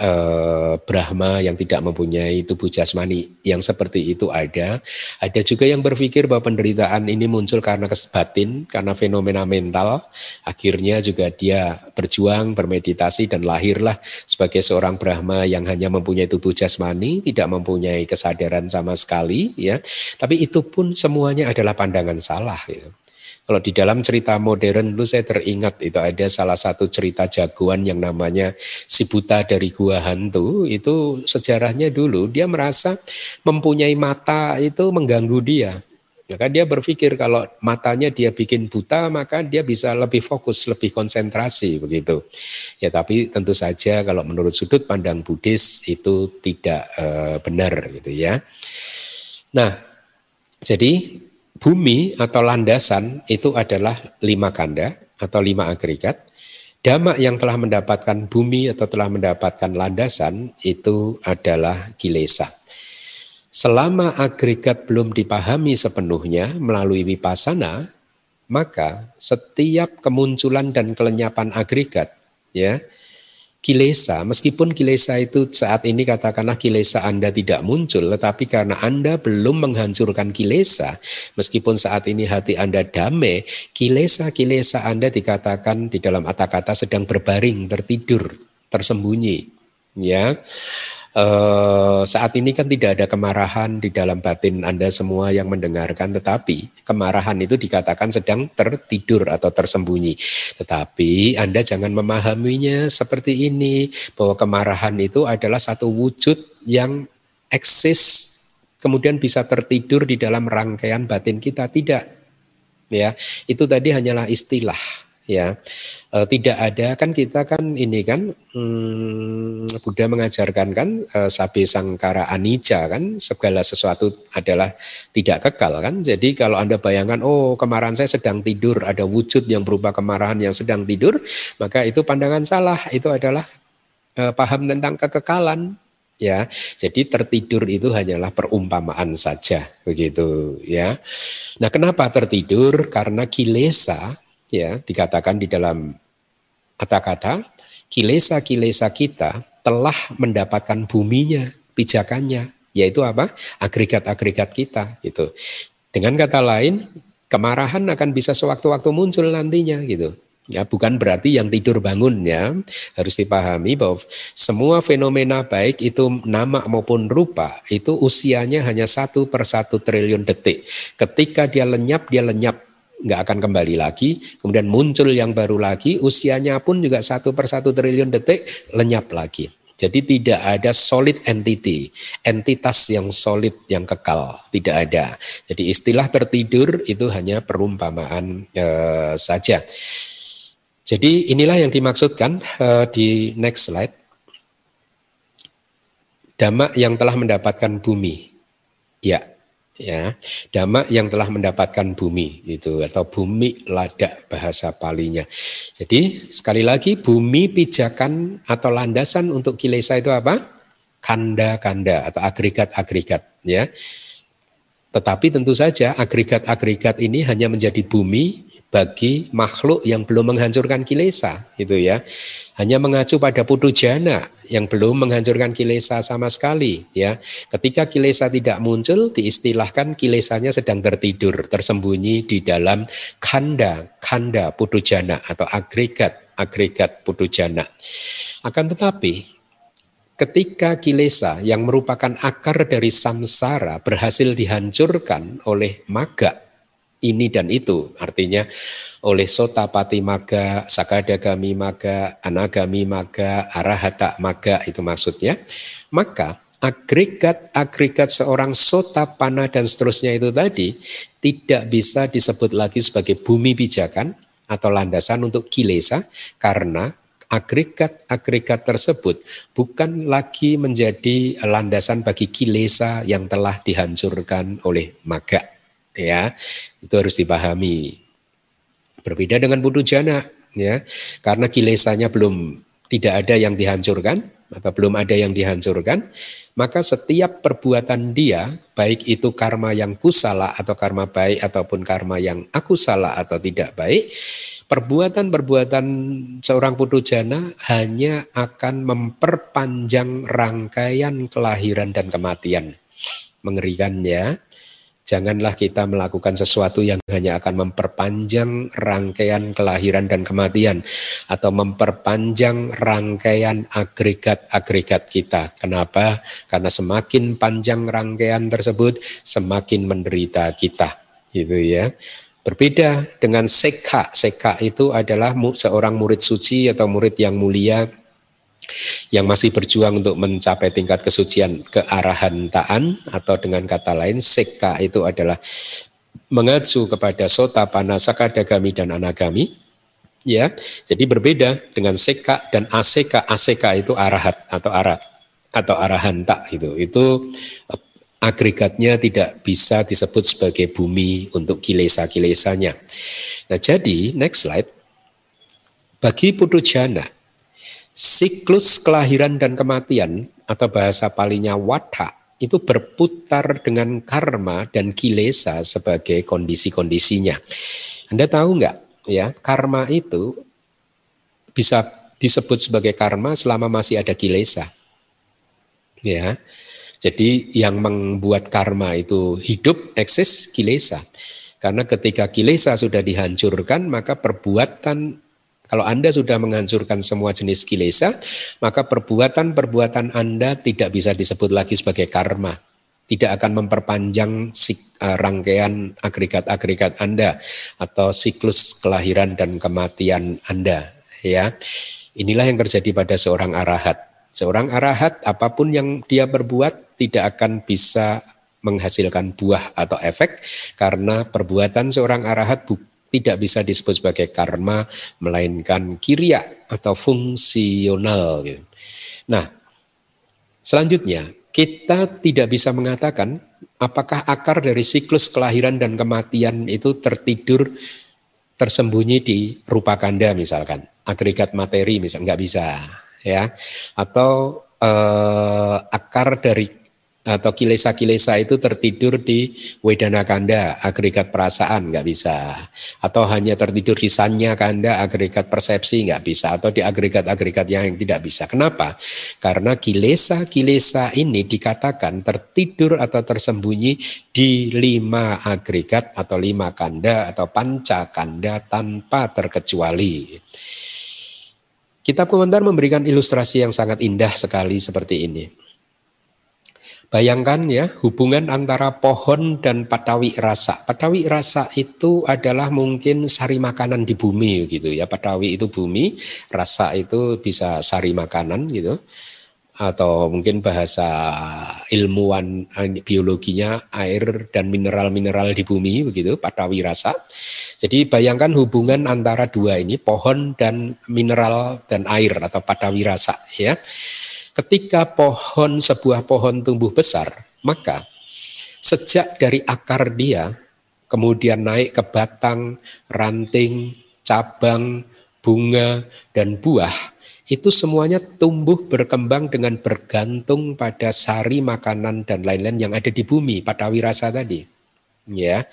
eh, Brahma yang tidak mempunyai tubuh jasmani yang seperti itu ada. Ada juga yang berpikir bahwa penderitaan ini muncul karena kesebatin, karena fenomena mental. Akhirnya juga dia berjuang, bermeditasi dan lahirlah sebagai seorang Brahma yang hanya mempunyai tubuh jasmani, tidak mempunyai kesadaran sama sekali. ya. Tapi itu pun semuanya adalah pandangan salah. Gitu. Kalau di dalam cerita modern itu saya teringat itu ada salah satu cerita jagoan yang namanya si buta dari gua hantu itu sejarahnya dulu dia merasa mempunyai mata itu mengganggu dia. Maka dia berpikir kalau matanya dia bikin buta maka dia bisa lebih fokus, lebih konsentrasi begitu. Ya tapi tentu saja kalau menurut sudut pandang Buddhis itu tidak e, benar gitu ya. Nah, jadi bumi atau landasan itu adalah lima kanda atau lima agregat. Dhamma yang telah mendapatkan bumi atau telah mendapatkan landasan itu adalah kilesa. Selama agregat belum dipahami sepenuhnya melalui wipasana, maka setiap kemunculan dan kelenyapan agregat ya kilesa, meskipun kilesa itu saat ini katakanlah kilesa Anda tidak muncul, tetapi karena Anda belum menghancurkan kilesa, meskipun saat ini hati Anda damai, kilesa-kilesa Anda dikatakan di dalam kata-kata sedang berbaring, tertidur, tersembunyi. Ya, Uh, saat ini kan tidak ada kemarahan di dalam batin Anda semua yang mendengarkan, tetapi kemarahan itu dikatakan sedang tertidur atau tersembunyi. Tetapi Anda jangan memahaminya seperti ini, bahwa kemarahan itu adalah satu wujud yang eksis, kemudian bisa tertidur di dalam rangkaian batin kita. Tidak. Ya, itu tadi hanyalah istilah ya. E, tidak ada kan kita kan ini kan hmm, Buddha mengajarkan kan e, sabe sangkara anicca kan segala sesuatu adalah tidak kekal kan. Jadi kalau anda bayangkan oh kemarahan saya sedang tidur ada wujud yang berupa kemarahan yang sedang tidur maka itu pandangan salah. Itu adalah e, paham tentang kekekalan. Ya. Jadi tertidur itu hanyalah perumpamaan saja begitu ya. Nah kenapa tertidur? Karena kilesa ya dikatakan di dalam kata-kata kilesa-kilesa kita telah mendapatkan buminya, pijakannya, yaitu apa? Agregat-agregat kita gitu. Dengan kata lain, kemarahan akan bisa sewaktu-waktu muncul nantinya gitu. Ya, bukan berarti yang tidur bangun ya. Harus dipahami bahwa semua fenomena baik itu nama maupun rupa itu usianya hanya satu per satu triliun detik. Ketika dia lenyap, dia lenyap nggak akan kembali lagi. Kemudian muncul yang baru lagi, usianya pun juga satu per satu triliun detik lenyap lagi. Jadi tidak ada solid entity, entitas yang solid yang kekal, tidak ada. Jadi istilah tertidur itu hanya perumpamaan eh, saja. Jadi inilah yang dimaksudkan uh, di next slide. Dhamma yang telah mendapatkan bumi. Ya, ya. Dhamma yang telah mendapatkan bumi itu atau bumi ladak bahasa palinya. Jadi sekali lagi bumi pijakan atau landasan untuk kilesa itu apa? Kanda-kanda atau agregat-agregat ya. Tetapi tentu saja agregat-agregat ini hanya menjadi bumi bagi makhluk yang belum menghancurkan kilesa itu ya. Hanya mengacu pada putu jana yang belum menghancurkan kilesa sama sekali ya. Ketika kilesa tidak muncul diistilahkan kilesanya sedang tertidur tersembunyi di dalam kanda kanda putu jana atau agregat agregat putu jana. Akan tetapi ketika kilesa yang merupakan akar dari samsara berhasil dihancurkan oleh maga ini dan itu. Artinya oleh Sotapati Maga, Sakadagami Maga, Anagami Maga, Arahata Maga itu maksudnya. Maka agregat-agregat seorang sotapana dan seterusnya itu tadi tidak bisa disebut lagi sebagai bumi pijakan atau landasan untuk kilesa karena agregat-agregat tersebut bukan lagi menjadi landasan bagi kilesa yang telah dihancurkan oleh maga ya itu harus dipahami. Berbeda dengan budu jana ya karena kilesanya belum tidak ada yang dihancurkan atau belum ada yang dihancurkan maka setiap perbuatan dia baik itu karma yang kusala atau karma baik ataupun karma yang akusala atau tidak baik perbuatan-perbuatan seorang putu jana hanya akan memperpanjang rangkaian kelahiran dan kematian. Mengerikan ya Janganlah kita melakukan sesuatu yang hanya akan memperpanjang rangkaian kelahiran dan kematian atau memperpanjang rangkaian agregat-agregat kita. Kenapa? Karena semakin panjang rangkaian tersebut, semakin menderita kita. Gitu ya. Berbeda dengan seka. Seka itu adalah seorang murid suci atau murid yang mulia yang masih berjuang untuk mencapai tingkat kesucian kearahantaan atau dengan kata lain seka itu adalah mengacu kepada sota pana sakadagami dan anagami ya. Jadi berbeda dengan seka dan aseka. Aseka itu arahat atau arah atau arahanta itu. Itu eh, agregatnya tidak bisa disebut sebagai bumi untuk kilesa-kilesanya. Nah jadi next slide. Bagi jana siklus kelahiran dan kematian atau bahasa palinya wata itu berputar dengan karma dan kilesa sebagai kondisi-kondisinya. Anda tahu nggak ya karma itu bisa disebut sebagai karma selama masih ada kilesa. Ya. Jadi yang membuat karma itu hidup eksis kilesa. Karena ketika kilesa sudah dihancurkan maka perbuatan kalau Anda sudah menghancurkan semua jenis kilesa, maka perbuatan-perbuatan Anda tidak bisa disebut lagi sebagai karma. Tidak akan memperpanjang uh, rangkaian agregat-agregat Anda atau siklus kelahiran dan kematian Anda. Ya, inilah yang terjadi pada seorang arahat. Seorang arahat apa pun yang dia berbuat tidak akan bisa menghasilkan buah atau efek karena perbuatan seorang arahat bukan tidak bisa disebut sebagai karma melainkan kirya atau fungsional. Nah, selanjutnya kita tidak bisa mengatakan apakah akar dari siklus kelahiran dan kematian itu tertidur tersembunyi di rupa kanda misalkan agregat materi misal nggak bisa ya atau eh, akar dari atau kilesa-kilesa itu tertidur di wedana kanda, agregat perasaan nggak bisa, atau hanya tertidur di sanya kanda, agregat persepsi nggak bisa, atau di agregat-agregat yang tidak bisa. Kenapa? Karena kilesa-kilesa ini dikatakan tertidur atau tersembunyi di lima agregat atau lima kanda atau panca kanda tanpa terkecuali. Kitab komentar memberikan ilustrasi yang sangat indah sekali seperti ini. Bayangkan ya hubungan antara pohon dan patawi rasa. Patawi rasa itu adalah mungkin sari makanan di bumi gitu ya. Patawi itu bumi, rasa itu bisa sari makanan gitu. Atau mungkin bahasa ilmuwan eh, biologinya air dan mineral-mineral di bumi begitu, patawi rasa. Jadi bayangkan hubungan antara dua ini pohon dan mineral dan air atau patawi rasa ya. Ketika pohon sebuah pohon tumbuh besar, maka sejak dari akar dia kemudian naik ke batang, ranting, cabang, bunga dan buah itu semuanya tumbuh berkembang dengan bergantung pada sari makanan dan lain-lain yang ada di bumi pada wirasa tadi ya.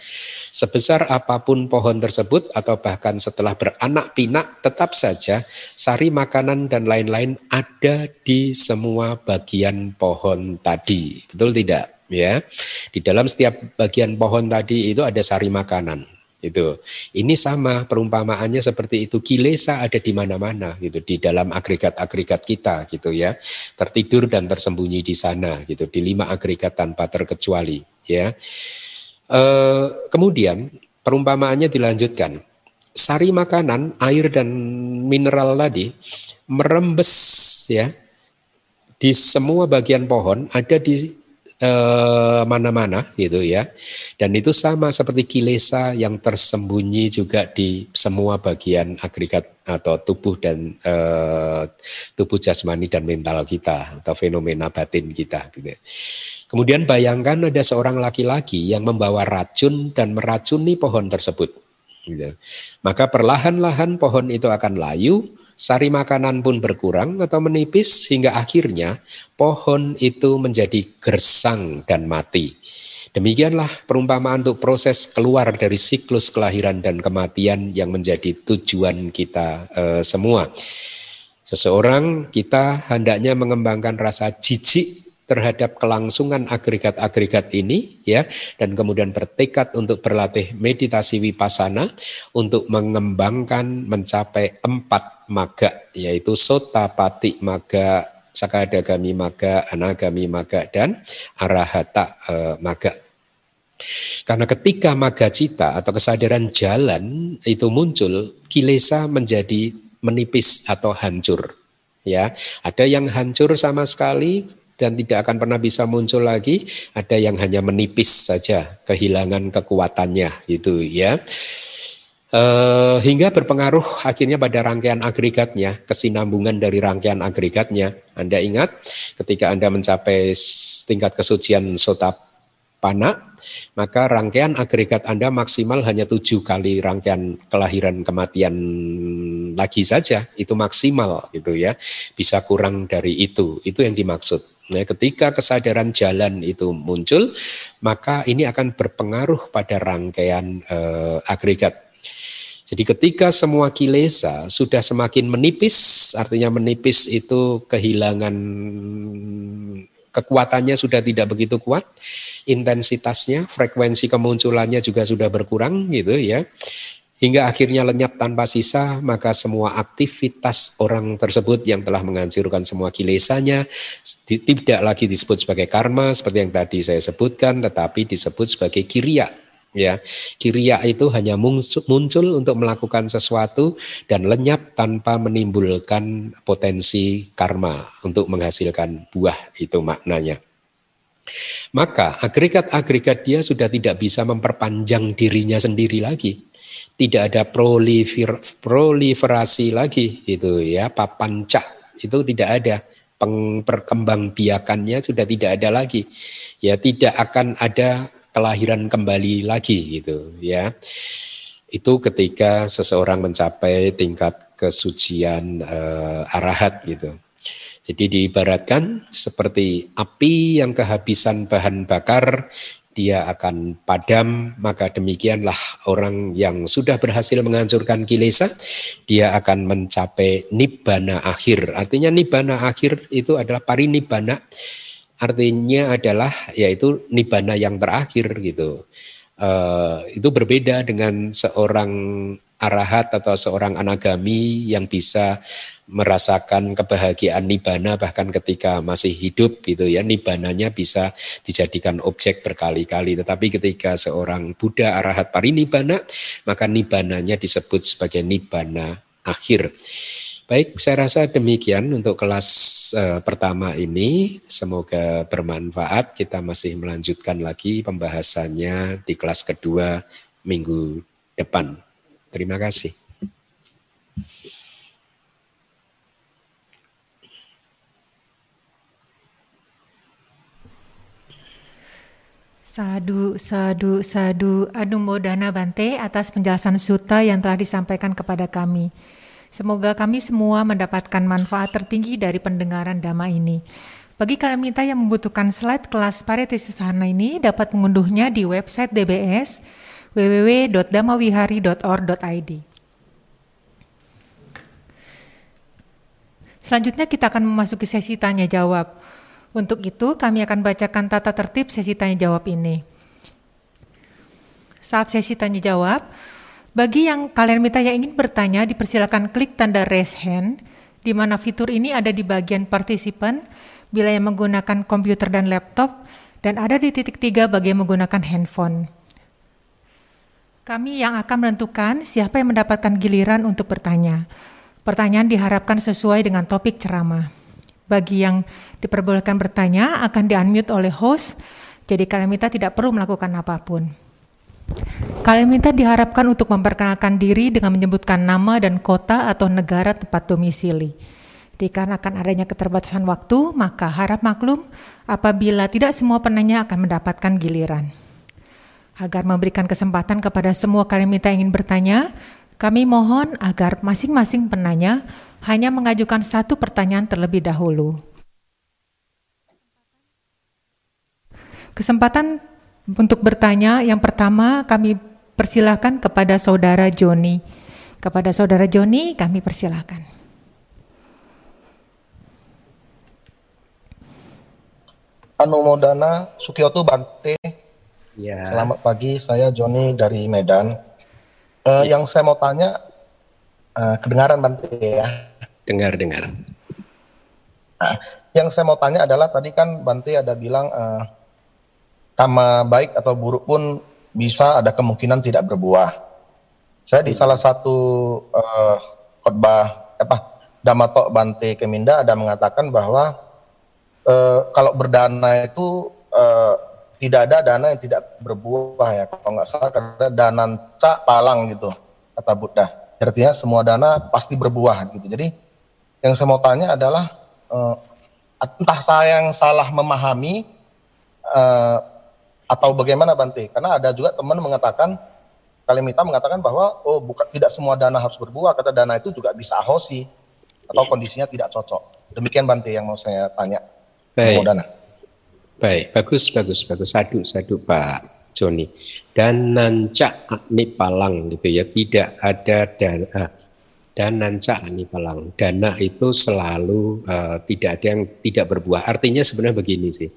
Sebesar apa pun pohon tersebut atau bahkan setelah beranak pinak tetap saja sari makanan dan lain-lain ada di semua bagian pohon tadi. Betul tidak? Ya. Di dalam setiap bagian pohon tadi itu ada sari makanan. Itu. Ini sama perumpamaannya seperti itu. Kilesa ada di mana-mana gitu di dalam agregat-agregat kita gitu ya. Tertidur dan tersembunyi di sana gitu di lima agregat tanpa terkecuali ya Eh, kemudian perumpamaannya dilanjutkan. Sari makanan, air dan mineral tadi merembes ya di semua bagian pohon ada di eh, mana-mana gitu ya. Dan itu sama seperti kilesa yang tersembunyi juga di semua bagian agregat atau tubuh dan uh, tubuh jasmani dan mental kita atau fenomena batin kita gitu. Ya. Kemudian bayangkan ada seorang laki-laki yang membawa racun dan meracuni pohon tersebut. Gitu. Maka perlahan-lahan pohon itu akan layu, sari makanan pun berkurang atau menipis hingga akhirnya pohon itu menjadi gersang dan mati. Demikianlah perumpamaan untuk proses keluar dari siklus kelahiran dan kematian yang menjadi tujuan kita e, semua. Seseorang kita hendaknya mengembangkan rasa jijik terhadap kelangsungan agregat-agregat ini ya dan kemudian bertekad untuk berlatih meditasi wipasana untuk mengembangkan mencapai empat maga yaitu sotapati maga sakadagami maga anagami maga dan arahata uh, maga karena ketika maga cita atau kesadaran jalan itu muncul, kilesa menjadi menipis atau hancur. Ya, ada yang hancur sama sekali, dan tidak akan pernah bisa muncul lagi. Ada yang hanya menipis saja, kehilangan kekuatannya gitu ya. Uh, hingga berpengaruh akhirnya pada rangkaian agregatnya, kesinambungan dari rangkaian agregatnya. Anda ingat ketika Anda mencapai tingkat kesucian sotapana, maka rangkaian agregat Anda maksimal hanya tujuh kali rangkaian kelahiran kematian lagi saja, itu maksimal gitu ya. Bisa kurang dari itu, itu yang dimaksud. Nah, ketika kesadaran jalan itu muncul, maka ini akan berpengaruh pada rangkaian eh, agregat. Jadi ketika semua kilesa sudah semakin menipis, artinya menipis itu kehilangan kekuatannya sudah tidak begitu kuat, intensitasnya, frekuensi kemunculannya juga sudah berkurang gitu ya hingga akhirnya lenyap tanpa sisa, maka semua aktivitas orang tersebut yang telah menghancurkan semua kilesanya tidak lagi disebut sebagai karma seperti yang tadi saya sebutkan, tetapi disebut sebagai kiriya. Ya, kiriya itu hanya muncul untuk melakukan sesuatu dan lenyap tanpa menimbulkan potensi karma untuk menghasilkan buah itu maknanya. Maka agregat-agregat dia sudah tidak bisa memperpanjang dirinya sendiri lagi tidak ada prolifer, proliferasi lagi itu ya papanca itu tidak ada. Perkembang biakannya sudah tidak ada lagi. Ya tidak akan ada kelahiran kembali lagi gitu ya. Itu ketika seseorang mencapai tingkat kesucian uh, arahat gitu. Jadi diibaratkan seperti api yang kehabisan bahan bakar, dia akan padam, maka demikianlah orang yang sudah berhasil menghancurkan kilesa, dia akan mencapai nibbana akhir. Artinya nibbana akhir itu adalah parinibbana, artinya adalah yaitu nibbana yang terakhir gitu. Uh, itu berbeda dengan seorang arahat atau seorang anagami yang bisa merasakan kebahagiaan nibana bahkan ketika masih hidup gitu ya nibananya bisa dijadikan objek berkali-kali tetapi ketika seorang Buddha arahat parinibana maka nibananya disebut sebagai nibana akhir. Baik, saya rasa demikian untuk kelas uh, pertama ini. Semoga bermanfaat. Kita masih melanjutkan lagi pembahasannya di kelas kedua minggu depan. Terima kasih. Sadu, sadu, sadu. Anumodana Bante atas penjelasan suta yang telah disampaikan kepada kami. Semoga kami semua mendapatkan manfaat tertinggi dari pendengaran dhamma ini. Bagi kalian yang membutuhkan slide kelas Paretisasana ini dapat mengunduhnya di website DBS www.damawihari.org.id. Selanjutnya kita akan memasuki sesi tanya jawab. Untuk itu kami akan bacakan tata tertib sesi tanya jawab ini. Saat sesi tanya jawab, bagi yang kalian minta yang ingin bertanya dipersilakan klik tanda raise hand di mana fitur ini ada di bagian partisipan bila yang menggunakan komputer dan laptop dan ada di titik tiga bagi yang menggunakan handphone. Kami yang akan menentukan siapa yang mendapatkan giliran untuk bertanya. Pertanyaan diharapkan sesuai dengan topik ceramah. Bagi yang diperbolehkan bertanya akan di-unmute oleh host, jadi kalian minta tidak perlu melakukan apa pun. Kalian minta diharapkan untuk memperkenalkan diri dengan menyebutkan nama dan kota atau negara tempat domisili. Dikarenakan adanya keterbatasan waktu, maka harap maklum apabila tidak semua penanya akan mendapatkan giliran. Agar memberikan kesempatan kepada semua kalian minta ingin bertanya, kami mohon agar masing-masing penanya hanya mengajukan satu pertanyaan terlebih dahulu. Kesempatan untuk bertanya yang pertama kami persilahkan kepada saudara Joni. Kepada saudara Joni kami persilahkan. Anumodana Sukioto Bante. Ya. Selamat pagi, saya Joni dari Medan. Uh, ya. Yang saya mau tanya, uh, kedengaran Bante ya? Dengar, dengar. Nah, yang saya mau tanya adalah tadi kan Bante ada bilang uh, sama baik atau buruk pun bisa ada kemungkinan tidak berbuah. Saya di salah satu uh, khotbah apa Damatok Bante Keminda ada mengatakan bahwa uh, kalau berdana itu uh, tidak ada dana yang tidak berbuah ya kalau nggak salah kata dana cak palang gitu kata Buddha. Artinya semua dana pasti berbuah gitu. Jadi yang saya mau tanya adalah uh, entah saya yang salah memahami uh, atau bagaimana Bante? Karena ada juga teman mengatakan Kalimita mengatakan bahwa oh bukan tidak semua dana harus berbuah, kata dana itu juga bisa ahosi atau kondisinya tidak cocok. Demikian Bante yang mau saya tanya. Baik. Dana. Baik, bagus, bagus, bagus. Sadu, sadu Pak Joni. Dan nanca nipalang gitu ya, tidak ada dana dan nanca palang dana itu selalu uh, tidak ada yang tidak berbuah artinya sebenarnya begini sih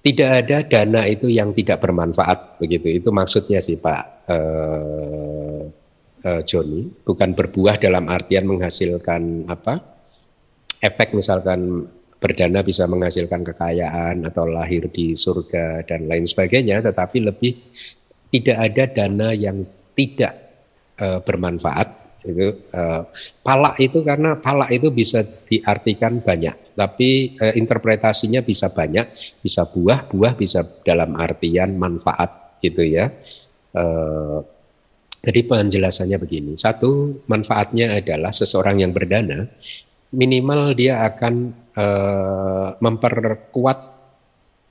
tidak ada dana itu yang tidak bermanfaat begitu. Itu maksudnya sih Pak uh, uh, Joni. Bukan berbuah dalam artian menghasilkan apa? Efek misalkan berdana bisa menghasilkan kekayaan atau lahir di surga dan lain sebagainya tetapi lebih tidak ada dana yang tidak uh, bermanfaat itu uh, palak itu karena palak itu bisa diartikan banyak tapi uh, interpretasinya bisa banyak bisa buah buah bisa dalam artian manfaat gitu ya. Uh, jadi penjelasannya begini. Satu manfaatnya adalah seseorang yang berdana minimal dia akan uh, memperkuat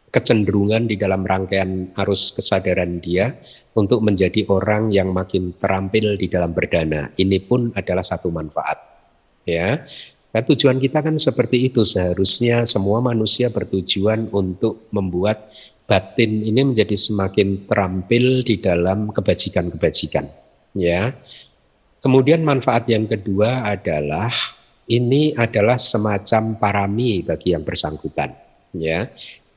kecenderungan di dalam rangkaian arus kesadaran dia untuk menjadi orang yang makin terampil di dalam berdana. Ini pun adalah satu manfaat. Ya. Kan tujuan kita kan seperti itu seharusnya semua manusia bertujuan untuk membuat batin ini menjadi semakin terampil di dalam kebajikan-kebajikan ya. Kemudian manfaat yang kedua adalah ini adalah semacam parami bagi yang bersangkutan ya.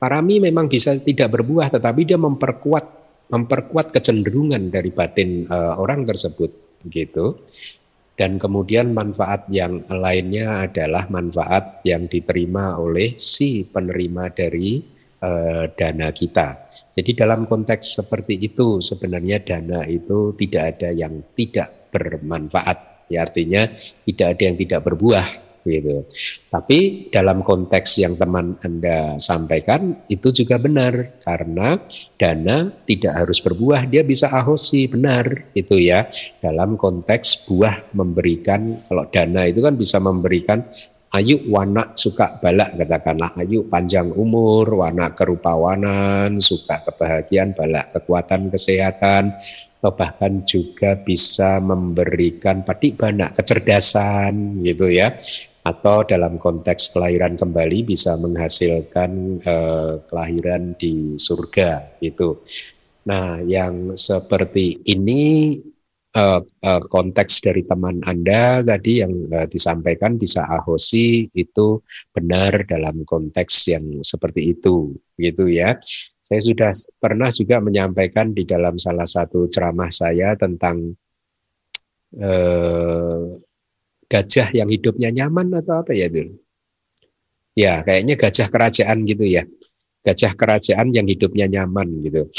Parami memang bisa tidak berbuah tetapi dia memperkuat memperkuat kecenderungan dari batin uh, orang tersebut gitu. Dan kemudian manfaat yang lainnya adalah manfaat yang diterima oleh si penerima dari uh, dana kita. Jadi dalam konteks seperti itu sebenarnya dana itu tidak ada yang tidak bermanfaat. Ya, artinya tidak ada yang tidak berbuah gitu. Tapi dalam konteks yang teman Anda sampaikan itu juga benar karena dana tidak harus berbuah, dia bisa ahosi benar itu ya. Dalam konteks buah memberikan kalau dana itu kan bisa memberikan ayu wana suka balak katakanlah ayu panjang umur, wana kerupawanan, suka kebahagiaan, balak kekuatan kesehatan, atau bahkan juga bisa memberikan patik banak kecerdasan gitu ya atau dalam konteks kelahiran kembali bisa menghasilkan eh, kelahiran di surga itu. Nah, yang seperti ini eh, eh, konteks dari teman Anda tadi yang eh, disampaikan bisa ahosi itu benar dalam konteks yang seperti itu, gitu ya. Saya sudah pernah juga menyampaikan di dalam salah satu ceramah saya tentang eh, gajah yang hidupnya nyaman atau apa ya itu? Ya, kayaknya gajah kerajaan gitu ya. Gajah kerajaan yang hidupnya nyaman gitu.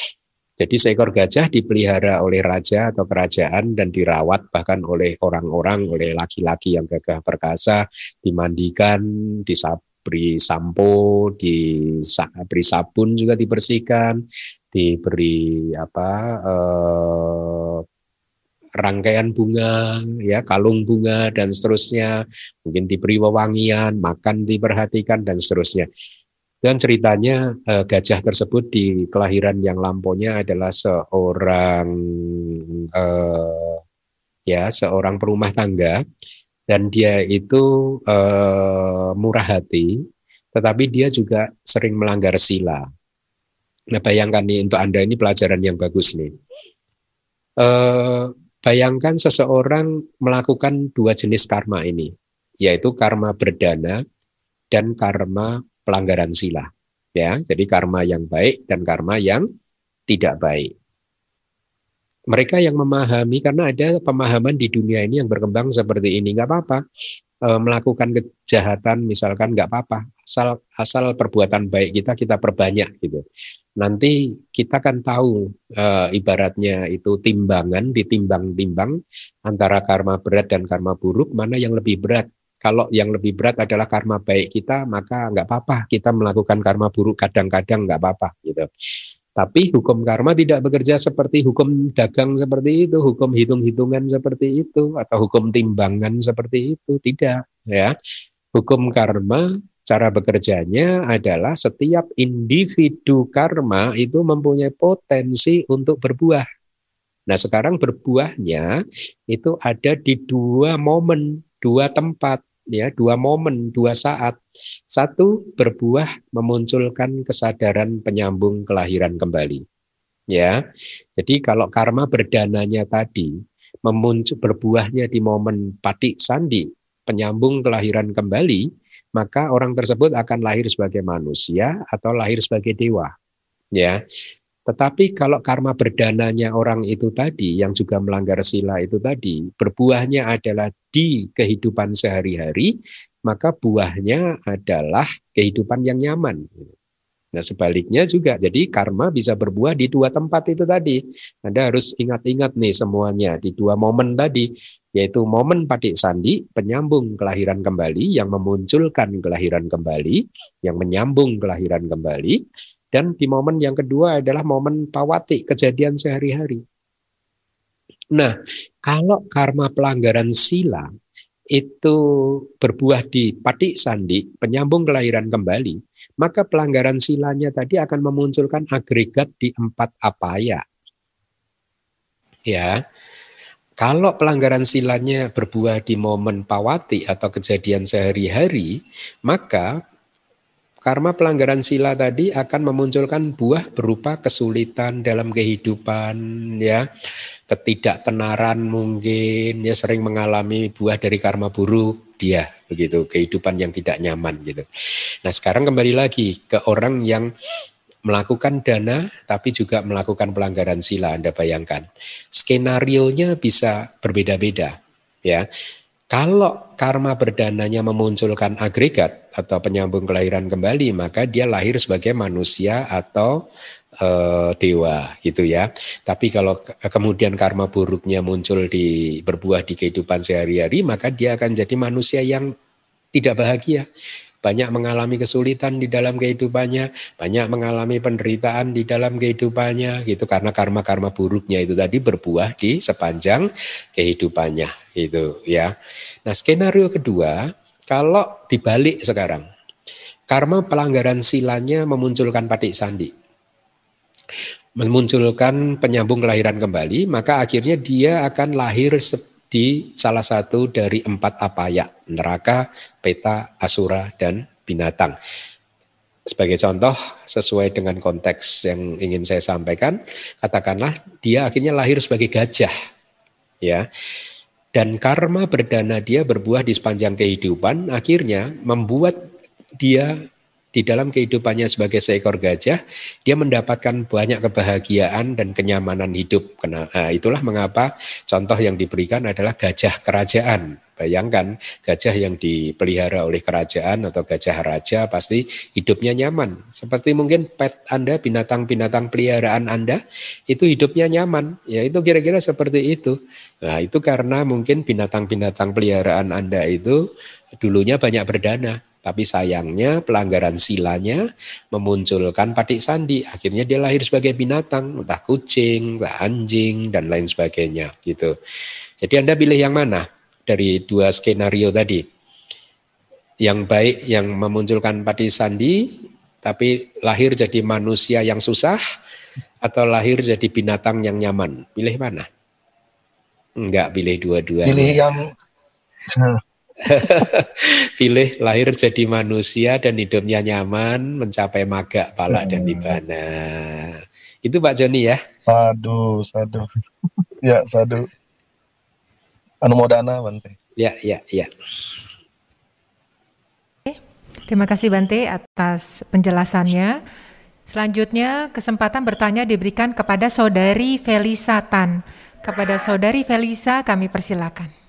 Jadi seekor gajah dipelihara oleh raja atau kerajaan dan dirawat bahkan oleh orang-orang, oleh laki-laki yang gagah perkasa, dimandikan, diberi sampo, diberi sabun juga dibersihkan, diberi apa eh, rangkaian bunga, ya kalung bunga dan seterusnya, mungkin diberi wewangian, makan diperhatikan dan seterusnya. Dan ceritanya eh, gajah tersebut di kelahiran yang lampaunya adalah seorang eh, ya seorang perumah tangga dan dia itu eh, murah hati, tetapi dia juga sering melanggar sila. Nah bayangkan nih untuk anda ini pelajaran yang bagus nih. Eh, Bayangkan seseorang melakukan dua jenis karma ini, yaitu karma berdana dan karma pelanggaran sila. Ya, jadi karma yang baik dan karma yang tidak baik. Mereka yang memahami karena ada pemahaman di dunia ini yang berkembang seperti ini nggak apa-apa e, melakukan kejahatan misalkan nggak apa-apa asal asal perbuatan baik kita kita perbanyak gitu nanti kita kan tahu e, ibaratnya itu timbangan ditimbang-timbang antara karma berat dan karma buruk mana yang lebih berat. Kalau yang lebih berat adalah karma baik kita, maka nggak apa-apa kita melakukan karma buruk kadang-kadang nggak apa-apa gitu. Tapi hukum karma tidak bekerja seperti hukum dagang seperti itu, hukum hitung-hitungan seperti itu, atau hukum timbangan seperti itu. Tidak, ya. Hukum karma Cara bekerjanya adalah setiap individu karma itu mempunyai potensi untuk berbuah. Nah, sekarang berbuahnya itu ada di dua momen, dua tempat, ya, dua momen, dua saat. Satu berbuah memunculkan kesadaran penyambung kelahiran kembali. Ya. Jadi kalau karma berdananya tadi memuncul berbuahnya di momen patik sandi, penyambung kelahiran kembali, maka orang tersebut akan lahir sebagai manusia atau lahir sebagai dewa. Ya. Tetapi kalau karma berdananya orang itu tadi yang juga melanggar sila itu tadi, berbuahnya adalah di kehidupan sehari-hari, maka buahnya adalah kehidupan yang nyaman. Nah sebaliknya juga, jadi karma bisa berbuah di dua tempat itu tadi. Anda harus ingat-ingat nih semuanya di dua momen tadi, yaitu momen patik sandi, penyambung kelahiran kembali, yang memunculkan kelahiran kembali, yang menyambung kelahiran kembali, dan di momen yang kedua adalah momen pawati, kejadian sehari-hari. Nah, kalau karma pelanggaran sila itu berbuah di patik sandi, penyambung kelahiran kembali, maka pelanggaran silanya tadi akan memunculkan agregat di empat apaya. Ya, Kalau pelanggaran silanya berbuah di momen pawati atau kejadian sehari-hari, maka karma pelanggaran sila tadi akan memunculkan buah berupa kesulitan dalam kehidupan, ya, ketidaktenaran mungkin, ya sering mengalami buah dari karma buruk dia, begitu, kehidupan yang tidak nyaman gitu. Nah sekarang kembali lagi ke orang yang melakukan dana tapi juga melakukan pelanggaran sila Anda bayangkan. Skenario-nya bisa berbeda-beda ya. Kalau karma berdananya memunculkan agregat atau penyambung kelahiran kembali, maka dia lahir sebagai manusia atau e, dewa gitu ya. Tapi kalau ke kemudian karma buruknya muncul di berbuah di kehidupan sehari-hari, maka dia akan jadi manusia yang tidak bahagia banyak mengalami kesulitan di dalam kehidupannya, banyak mengalami penderitaan di dalam kehidupannya gitu karena karma-karma buruknya itu tadi berbuah di sepanjang kehidupannya itu ya. Nah, skenario kedua kalau dibalik sekarang. Karma pelanggaran silanya memunculkan patik sandi memunculkan penyambung kelahiran kembali, maka akhirnya dia akan lahir di salah satu dari empat apaya, neraka, peta, asura, dan binatang. Sebagai contoh, sesuai dengan konteks yang ingin saya sampaikan, katakanlah dia akhirnya lahir sebagai gajah. ya Dan karma berdana dia berbuah di sepanjang kehidupan, akhirnya membuat dia di dalam kehidupannya sebagai seekor gajah, dia mendapatkan banyak kebahagiaan dan kenyamanan hidup. Nah, itulah mengapa contoh yang diberikan adalah gajah kerajaan. Bayangkan gajah yang dipelihara oleh kerajaan atau gajah raja pasti hidupnya nyaman. Seperti mungkin pet Anda, binatang-binatang peliharaan Anda itu hidupnya nyaman. Ya itu kira-kira seperti itu. Nah itu karena mungkin binatang-binatang peliharaan Anda itu dulunya banyak berdana tapi sayangnya pelanggaran silanya memunculkan patik sandi. Akhirnya dia lahir sebagai binatang, entah kucing, entah anjing, dan lain sebagainya. gitu. Jadi Anda pilih yang mana dari dua skenario tadi? Yang baik yang memunculkan patik sandi, tapi lahir jadi manusia yang susah, atau lahir jadi binatang yang nyaman? Pilih mana? Enggak, pilih dua-duanya. Pilih yang [laughs] [laughs] Pilih lahir jadi manusia dan hidupnya nyaman, mencapai maga, pala hmm. dan nibana. Itu Pak Joni ya. Sadu, sadu. [laughs] ya, sadu. Anumodana Bante. Ya, ya, ya. Terima kasih Bante atas penjelasannya. Selanjutnya kesempatan bertanya diberikan kepada Saudari Felisa Tan. Kepada Saudari Felisa kami persilakan.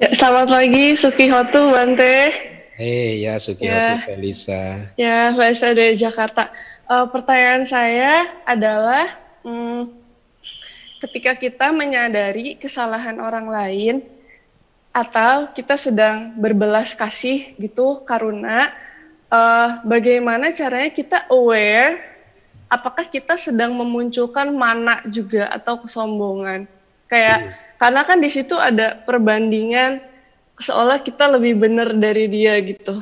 Ya, selamat pagi Sukihotu Bante. Hei ya Sukihotu ya. Felisa. Ya Felisa dari Jakarta. Uh, pertanyaan saya adalah hmm, ketika kita menyadari kesalahan orang lain atau kita sedang berbelas kasih gitu karuna uh, bagaimana caranya kita aware apakah kita sedang memunculkan mana juga atau kesombongan kayak hmm karena kan di situ ada perbandingan seolah kita lebih benar dari dia gitu.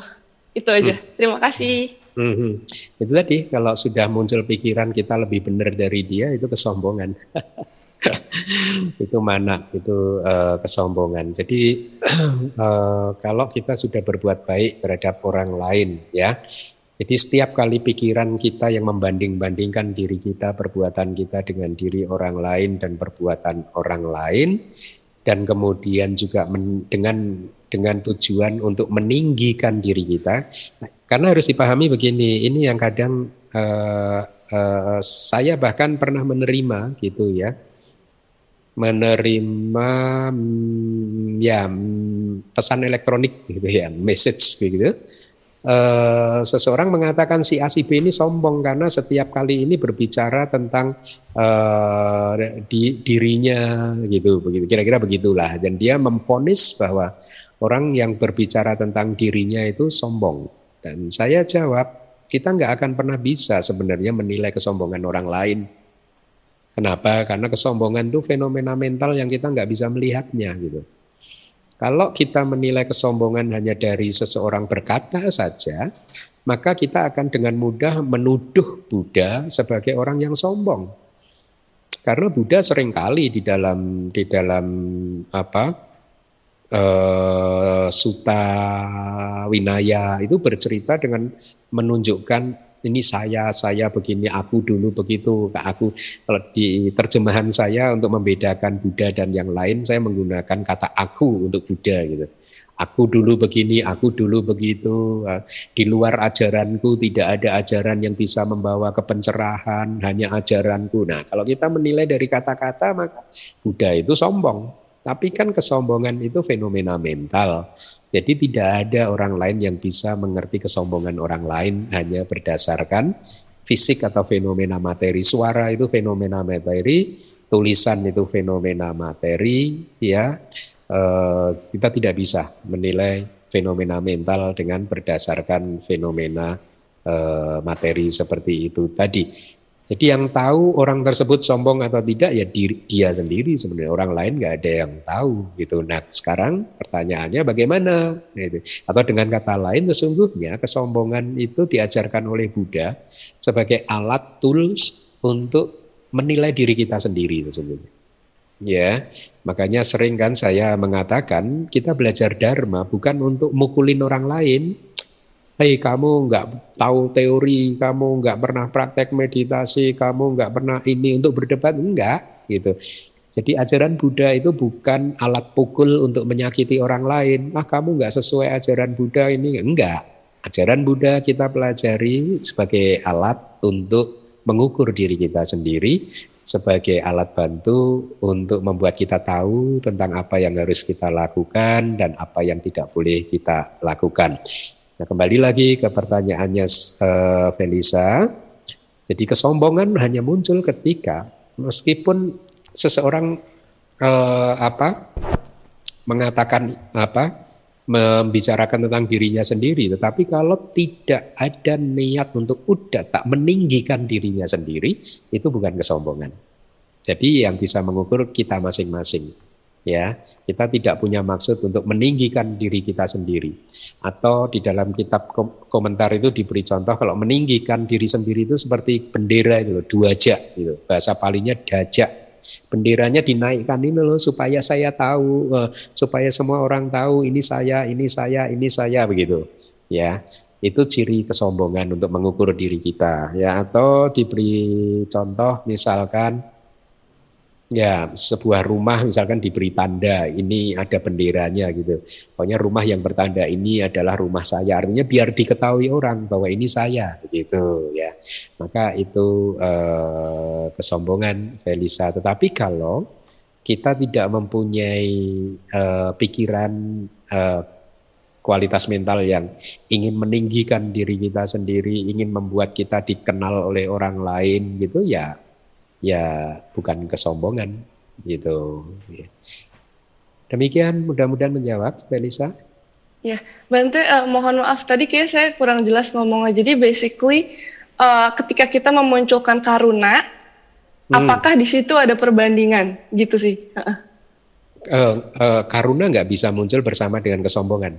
Itu aja. Hmm. Terima kasih. Hmm. Itu tadi kalau sudah muncul pikiran kita lebih benar dari dia itu kesombongan. [laughs] itu mana itu uh, kesombongan. Jadi uh, [clears throat] kalau kita sudah berbuat baik terhadap orang lain ya jadi setiap kali pikiran kita yang membanding-bandingkan diri kita, perbuatan kita dengan diri orang lain dan perbuatan orang lain, dan kemudian juga men, dengan dengan tujuan untuk meninggikan diri kita, karena harus dipahami begini, ini yang kadang uh, uh, saya bahkan pernah menerima gitu ya, menerima mm, ya mm, pesan elektronik gitu ya, message gitu Uh, seseorang mengatakan si A si B ini sombong karena setiap kali ini berbicara tentang uh, di, dirinya gitu begitu. Kira-kira begitulah. Dan dia memfonis bahwa orang yang berbicara tentang dirinya itu sombong. Dan saya jawab kita nggak akan pernah bisa sebenarnya menilai kesombongan orang lain. Kenapa? Karena kesombongan itu fenomena mental yang kita nggak bisa melihatnya gitu kalau kita menilai kesombongan hanya dari seseorang berkata saja, maka kita akan dengan mudah menuduh Buddha sebagai orang yang sombong. Karena Buddha sering kali di dalam di dalam apa uh, Suta Winaya itu bercerita dengan menunjukkan ini saya, saya begini, aku dulu begitu, aku kalau di terjemahan saya untuk membedakan Buddha dan yang lain saya menggunakan kata aku untuk Buddha gitu. Aku dulu begini, aku dulu begitu. Di luar ajaranku tidak ada ajaran yang bisa membawa ke pencerahan, hanya ajaranku. Nah, kalau kita menilai dari kata-kata maka Buddha itu sombong. Tapi kan kesombongan itu fenomena mental. Jadi tidak ada orang lain yang bisa mengerti kesombongan orang lain hanya berdasarkan fisik atau fenomena materi. Suara itu fenomena materi, tulisan itu fenomena materi, ya Eh, kita tidak bisa menilai fenomena mental dengan berdasarkan fenomena uh, materi seperti itu tadi. Jadi yang tahu orang tersebut sombong atau tidak ya diri, dia sendiri sebenarnya orang lain nggak ada yang tahu gitu. Nah sekarang pertanyaannya bagaimana? Gitu. Atau dengan kata lain sesungguhnya kesombongan itu diajarkan oleh Buddha sebagai alat tools untuk menilai diri kita sendiri sesungguhnya. Ya, makanya sering kan saya mengatakan kita belajar dharma bukan untuk mukulin orang lain. Hei kamu nggak tahu teori, kamu nggak pernah praktek meditasi, kamu nggak pernah ini untuk berdebat enggak gitu. Jadi ajaran Buddha itu bukan alat pukul untuk menyakiti orang lain. Ah kamu nggak sesuai ajaran Buddha ini enggak. Ajaran Buddha kita pelajari sebagai alat untuk mengukur diri kita sendiri sebagai alat bantu untuk membuat kita tahu tentang apa yang harus kita lakukan dan apa yang tidak boleh kita lakukan. Nah, kembali lagi ke pertanyaannya uh, Felisa. Jadi kesombongan hanya muncul ketika meskipun seseorang uh, apa mengatakan apa membicarakan tentang dirinya sendiri. Tetapi kalau tidak ada niat untuk udah tak meninggikan dirinya sendiri, itu bukan kesombongan. Jadi yang bisa mengukur kita masing-masing. Ya, kita tidak punya maksud untuk meninggikan diri kita sendiri. Atau di dalam kitab komentar itu diberi contoh kalau meninggikan diri sendiri itu seperti bendera itu dua jak gitu. Bahasa palingnya dajak benderanya dinaikkan ini loh supaya saya tahu, uh, supaya semua orang tahu ini saya, ini saya, ini saya begitu. Ya, itu ciri kesombongan untuk mengukur diri kita ya atau diberi contoh misalkan ya sebuah rumah misalkan diberi tanda ini ada benderanya gitu. Pokoknya rumah yang bertanda ini adalah rumah saya. Artinya biar diketahui orang bahwa ini saya gitu ya. Maka itu eh, kesombongan Felisa. Tetapi kalau kita tidak mempunyai eh, pikiran eh, kualitas mental yang ingin meninggikan diri kita sendiri, ingin membuat kita dikenal oleh orang lain gitu ya ya bukan kesombongan gitu. Ya. Demikian mudah-mudahan menjawab, Melisa. Ya, Bante, uh, mohon maaf tadi kayak saya kurang jelas ngomongnya. Jadi basically uh, ketika kita memunculkan karuna, hmm. apakah di situ ada perbandingan gitu sih? Uh, uh, karuna nggak bisa muncul bersama dengan kesombongan.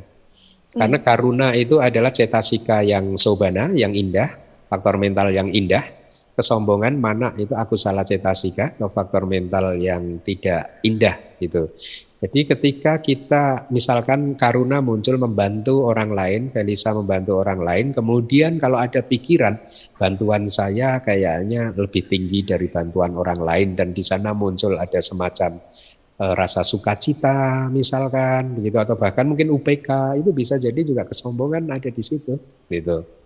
Karena hmm. karuna itu adalah cetasika yang sobana, yang indah, faktor mental yang indah kesombongan mana itu aku salah cetasika atau faktor mental yang tidak indah gitu. Jadi ketika kita misalkan karuna muncul membantu orang lain, Felisa membantu orang lain, kemudian kalau ada pikiran bantuan saya kayaknya lebih tinggi dari bantuan orang lain dan di sana muncul ada semacam e, rasa sukacita misalkan begitu atau bahkan mungkin UPK itu bisa jadi juga kesombongan ada di situ gitu.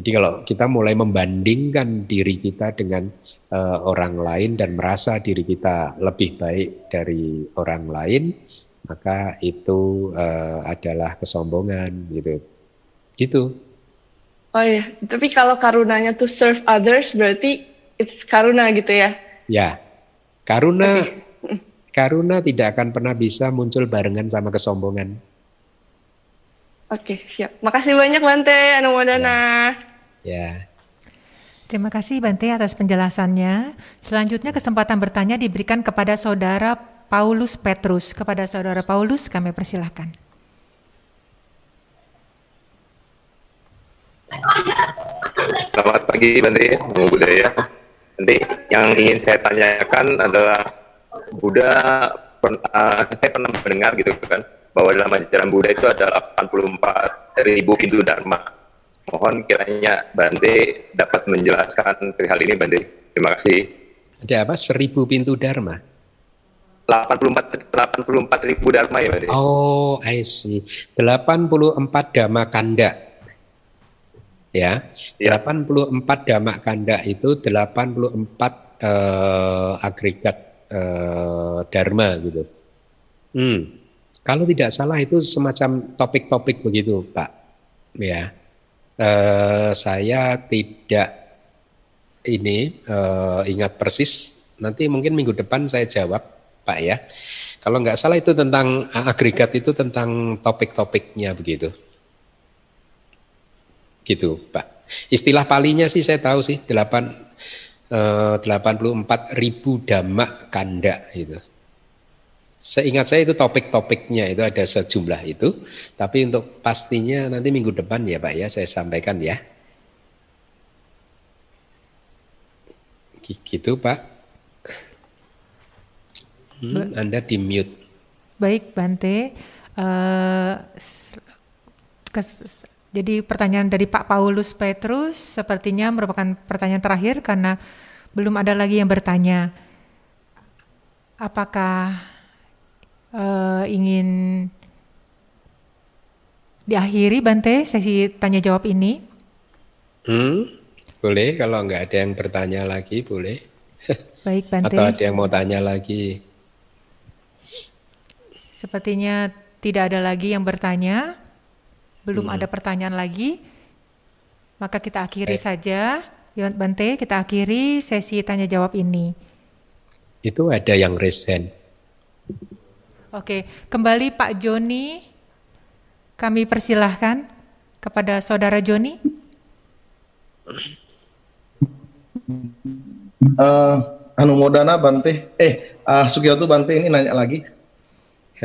Jadi kalau kita mulai membandingkan diri kita dengan uh, orang lain dan merasa diri kita lebih baik dari orang lain, maka itu uh, adalah kesombongan gitu. Gitu. Oh iya, tapi kalau karunanya to serve others berarti it's karuna gitu ya? Ya, karuna okay. karuna tidak akan pernah bisa muncul barengan sama kesombongan. Oke, siap. Makasih banyak Bante, Anumodana. Ya. Ya. Terima kasih Bante atas penjelasannya. Selanjutnya kesempatan bertanya diberikan kepada saudara Paulus Petrus. Kepada saudara Paulus kami persilahkan. Selamat pagi Bante, Namo Buddhaya. Nanti yang ingin saya tanyakan adalah Buddha, uh, saya pernah mendengar gitu kan, bahwa dalam ajaran Buddha itu ada 84 ribu pintu Dharma. Mohon kiranya Bante dapat menjelaskan hal ini Bante. Terima kasih. Ada apa? Seribu pintu Dharma? 84 84 ribu dharma ya Bante. Oh, I see. 84 dharma kanda. Ya. ya. 84 dharma kanda itu 84 eh, agregat eh, dharma gitu. Hmm. Kalau tidak salah itu semacam topik-topik begitu, Pak. Ya. Eh, saya tidak ini eh, ingat persis. Nanti mungkin minggu depan saya jawab Pak ya. Kalau nggak salah itu tentang agregat itu tentang topik-topiknya begitu. Gitu Pak. Istilah palinya sih saya tahu sih 8 eh, 84 ribu damak kanda gitu. Seingat saya itu topik-topiknya itu ada sejumlah itu, tapi untuk pastinya nanti minggu depan ya Pak ya saya sampaikan ya. Gitu Pak. Hmm, Anda di mute. Baik, Bante. Uh, kes, jadi pertanyaan dari Pak Paulus Petrus sepertinya merupakan pertanyaan terakhir karena belum ada lagi yang bertanya. Apakah uh, ingin diakhiri Bante sesi tanya jawab ini? Hmm, boleh kalau nggak ada yang bertanya lagi boleh. [laughs] Baik Bante. Atau ada yang mau tanya lagi? Sepertinya tidak ada lagi yang bertanya. Belum hmm. ada pertanyaan lagi. Maka kita akhiri eh. saja. Bante, kita akhiri sesi tanya jawab ini. Itu ada yang resen. Oke, kembali Pak Joni. Kami persilahkan kepada Saudara Joni. Uh, anu Modana Bante, eh uh, Sugiyoto Bante ini nanya lagi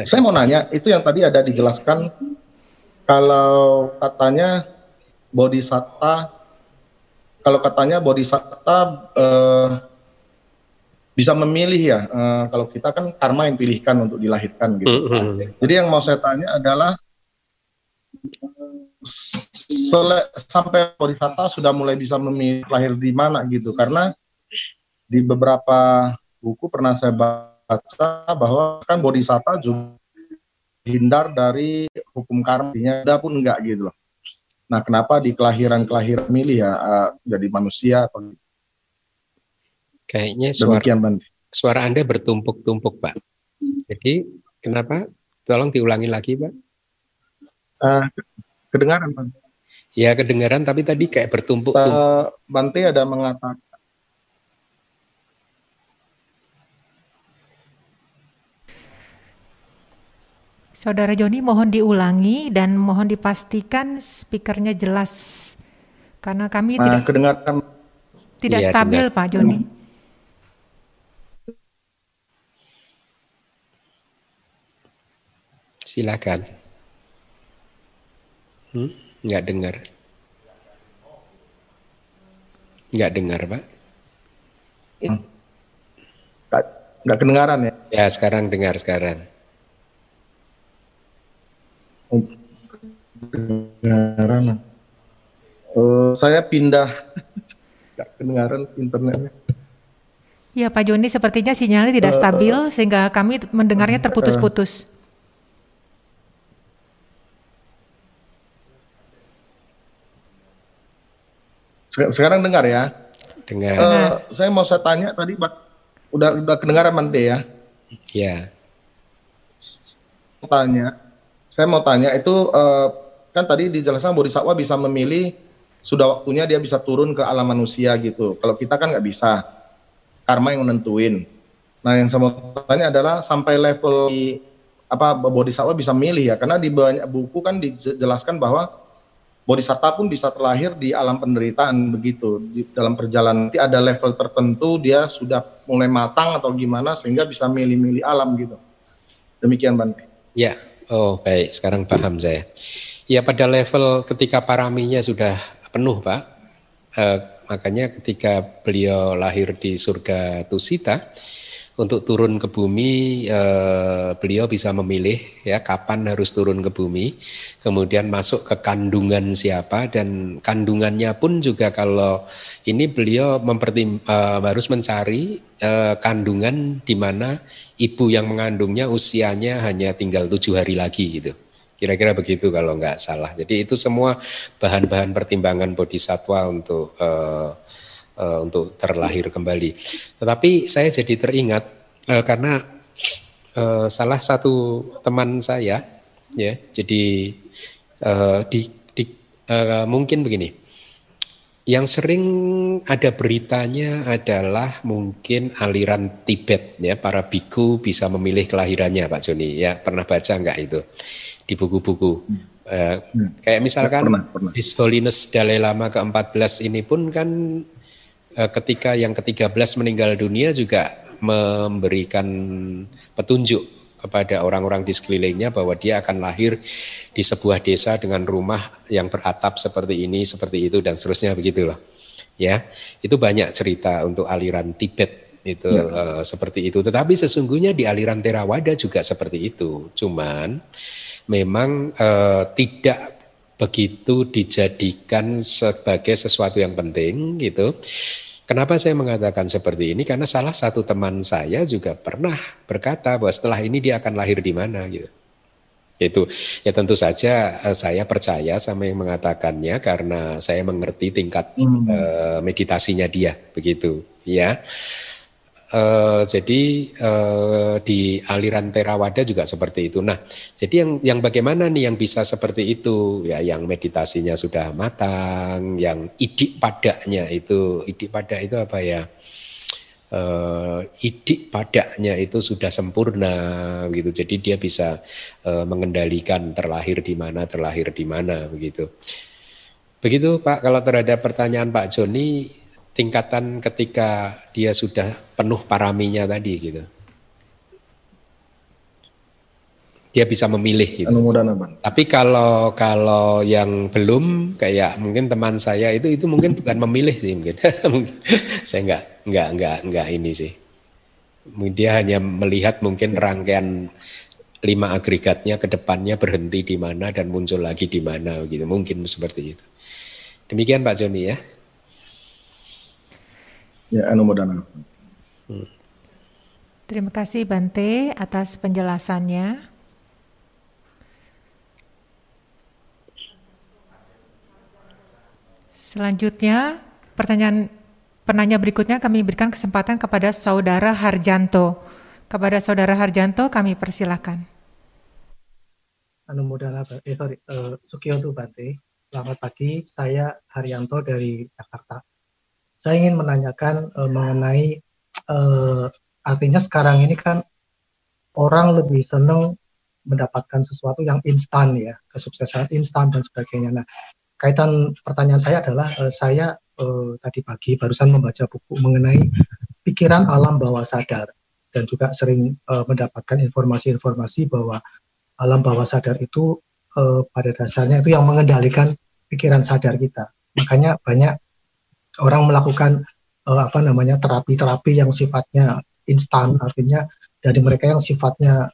saya mau nanya, itu yang tadi ada dijelaskan kalau katanya bodhisatta kalau katanya bodhisatta eh, bisa memilih ya. Eh, kalau kita kan karma yang pilihkan untuk dilahirkan gitu. Mm -hmm. Jadi yang mau saya tanya adalah sele, sampai bodhisatta sudah mulai bisa memilih lahir di mana gitu karena di beberapa buku pernah saya baca bahwa kan bodhisatta juga hindar dari hukum karma, ada pun enggak gitu loh. Nah, kenapa di kelahiran-kelahiran milih ya uh, jadi manusia atau Kayaknya suara, Demikian, suara Anda bertumpuk-tumpuk, Pak. Jadi, kenapa? Tolong diulangi lagi, Pak. Uh, kedengaran, Pak. Ya, kedengaran, tapi tadi kayak bertumpuk-tumpuk. Uh, Bante ada mengatakan Saudara Joni mohon diulangi dan mohon dipastikan speakernya jelas karena kami nah, tidak kedengaran tidak iya, stabil dengar. Pak Joni. Silakan. Hmm? Nggak dengar. Nggak dengar Pak. Nggak kedengaran ya? Ya sekarang dengar sekarang. Kedengaran. Uh, saya pindah. [laughs] Gak kedengaran internetnya. Ya Pak Joni, sepertinya sinyalnya tidak uh, stabil sehingga kami mendengarnya terputus-putus. Sekarang dengar ya? Dengar. Uh, saya mau saya tanya tadi, udah udah kedengaran Mante ya? Iya. Tanya, saya mau tanya itu uh, kan tadi dijelaskan bodhisattva bisa memilih sudah waktunya dia bisa turun ke alam manusia gitu. Kalau kita kan nggak bisa, karma yang menentuin. Nah yang saya mau tanya adalah sampai level apa bodhisattva bisa milih ya? Karena di banyak buku kan dijelaskan bahwa bodhisattva pun bisa terlahir di alam penderitaan begitu. Di dalam perjalanan nanti ada level tertentu dia sudah mulai matang atau gimana sehingga bisa milih-milih alam gitu. Demikian Bante. Ya, Oh baik, sekarang paham saya. Ya pada level ketika paraminya sudah penuh Pak, eh, makanya ketika beliau lahir di surga Tusita, untuk turun ke bumi eh, beliau bisa memilih ya kapan harus turun ke bumi kemudian masuk ke kandungan siapa dan kandungannya pun juga kalau ini beliau mempertim eh, harus mencari eh, kandungan di mana ibu yang mengandungnya usianya hanya tinggal tujuh hari lagi gitu. Kira-kira begitu kalau nggak salah. Jadi itu semua bahan-bahan pertimbangan bodhisatwa untuk eh, uh, untuk terlahir kembali. Tetapi saya jadi teringat uh, karena uh, salah satu teman saya ya, jadi uh, di, di uh, mungkin begini. Yang sering ada beritanya adalah mungkin aliran Tibet ya para biku bisa memilih kelahirannya Pak Joni ya pernah baca nggak itu di buku-buku uh, kayak misalkan pernah, pernah. His Holiness Dalai Lama ke-14 ini pun kan ketika yang ke-13 meninggal dunia juga memberikan petunjuk kepada orang-orang di sekelilingnya bahwa dia akan lahir di sebuah desa dengan rumah yang beratap seperti ini, seperti itu dan seterusnya begitulah. Ya, itu banyak cerita untuk aliran Tibet itu ya. uh, seperti itu. Tetapi sesungguhnya di aliran Theravada juga seperti itu. Cuman memang uh, tidak begitu dijadikan sebagai sesuatu yang penting gitu Kenapa saya mengatakan seperti ini? Karena salah satu teman saya juga pernah berkata bahwa setelah ini dia akan lahir di mana gitu. Itu ya tentu saja eh, saya percaya sama yang mengatakannya karena saya mengerti tingkat hmm. uh, meditasinya dia begitu ya. Uh, jadi uh, di aliran Theravada juga seperti itu. Nah, jadi yang yang bagaimana nih yang bisa seperti itu? Ya, yang meditasinya sudah matang, yang idik padanya itu, idik pada itu apa ya? Uh, idik padanya itu sudah sempurna gitu. Jadi dia bisa uh, mengendalikan terlahir di mana, terlahir di mana begitu. Begitu Pak, kalau terhadap pertanyaan Pak Joni, tingkatan ketika dia sudah penuh paraminya tadi gitu. Dia bisa memilih gitu. Tapi kalau kalau yang belum kayak mungkin teman saya itu itu mungkin bukan memilih sih mungkin. [laughs] saya nggak nggak nggak nggak ini sih. Dia hanya melihat mungkin rangkaian lima agregatnya ke depannya berhenti di mana dan muncul lagi di mana gitu. Mungkin seperti itu. Demikian Pak Joni ya. Ya, anumodana. Hmm. Terima kasih Bante atas penjelasannya. Selanjutnya, pertanyaan penanya berikutnya kami berikan kesempatan kepada Saudara Harjanto. Kepada Saudara Harjanto kami persilakan. Anumodana, eh sorry, uh, Sukiyoto Bante. Selamat pagi, saya Haryanto dari Jakarta saya ingin menanyakan uh, mengenai uh, artinya sekarang ini kan orang lebih senang mendapatkan sesuatu yang instan ya, kesuksesan instan dan sebagainya. Nah, kaitan pertanyaan saya adalah uh, saya uh, tadi pagi barusan membaca buku mengenai pikiran alam bawah sadar dan juga sering uh, mendapatkan informasi-informasi bahwa alam bawah sadar itu uh, pada dasarnya itu yang mengendalikan pikiran sadar kita. Makanya banyak orang melakukan uh, apa namanya terapi-terapi yang sifatnya instan artinya dari mereka yang sifatnya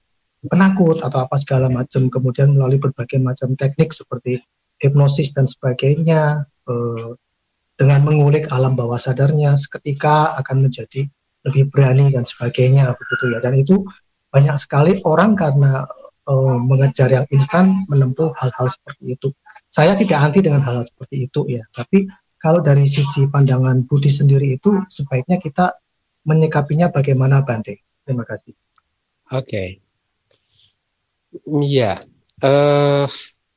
penakut atau apa segala macam kemudian melalui berbagai macam teknik seperti hipnosis dan sebagainya uh, dengan mengulik alam bawah sadarnya seketika akan menjadi lebih berani dan sebagainya begitu ya. Dan itu banyak sekali orang karena uh, mengejar yang instan menempuh hal-hal seperti itu. Saya tidak anti dengan hal, hal seperti itu ya tapi kalau dari sisi pandangan Budi sendiri itu sebaiknya kita menyikapinya bagaimana Bante? Terima kasih. Oke. Okay. Iya. Uh,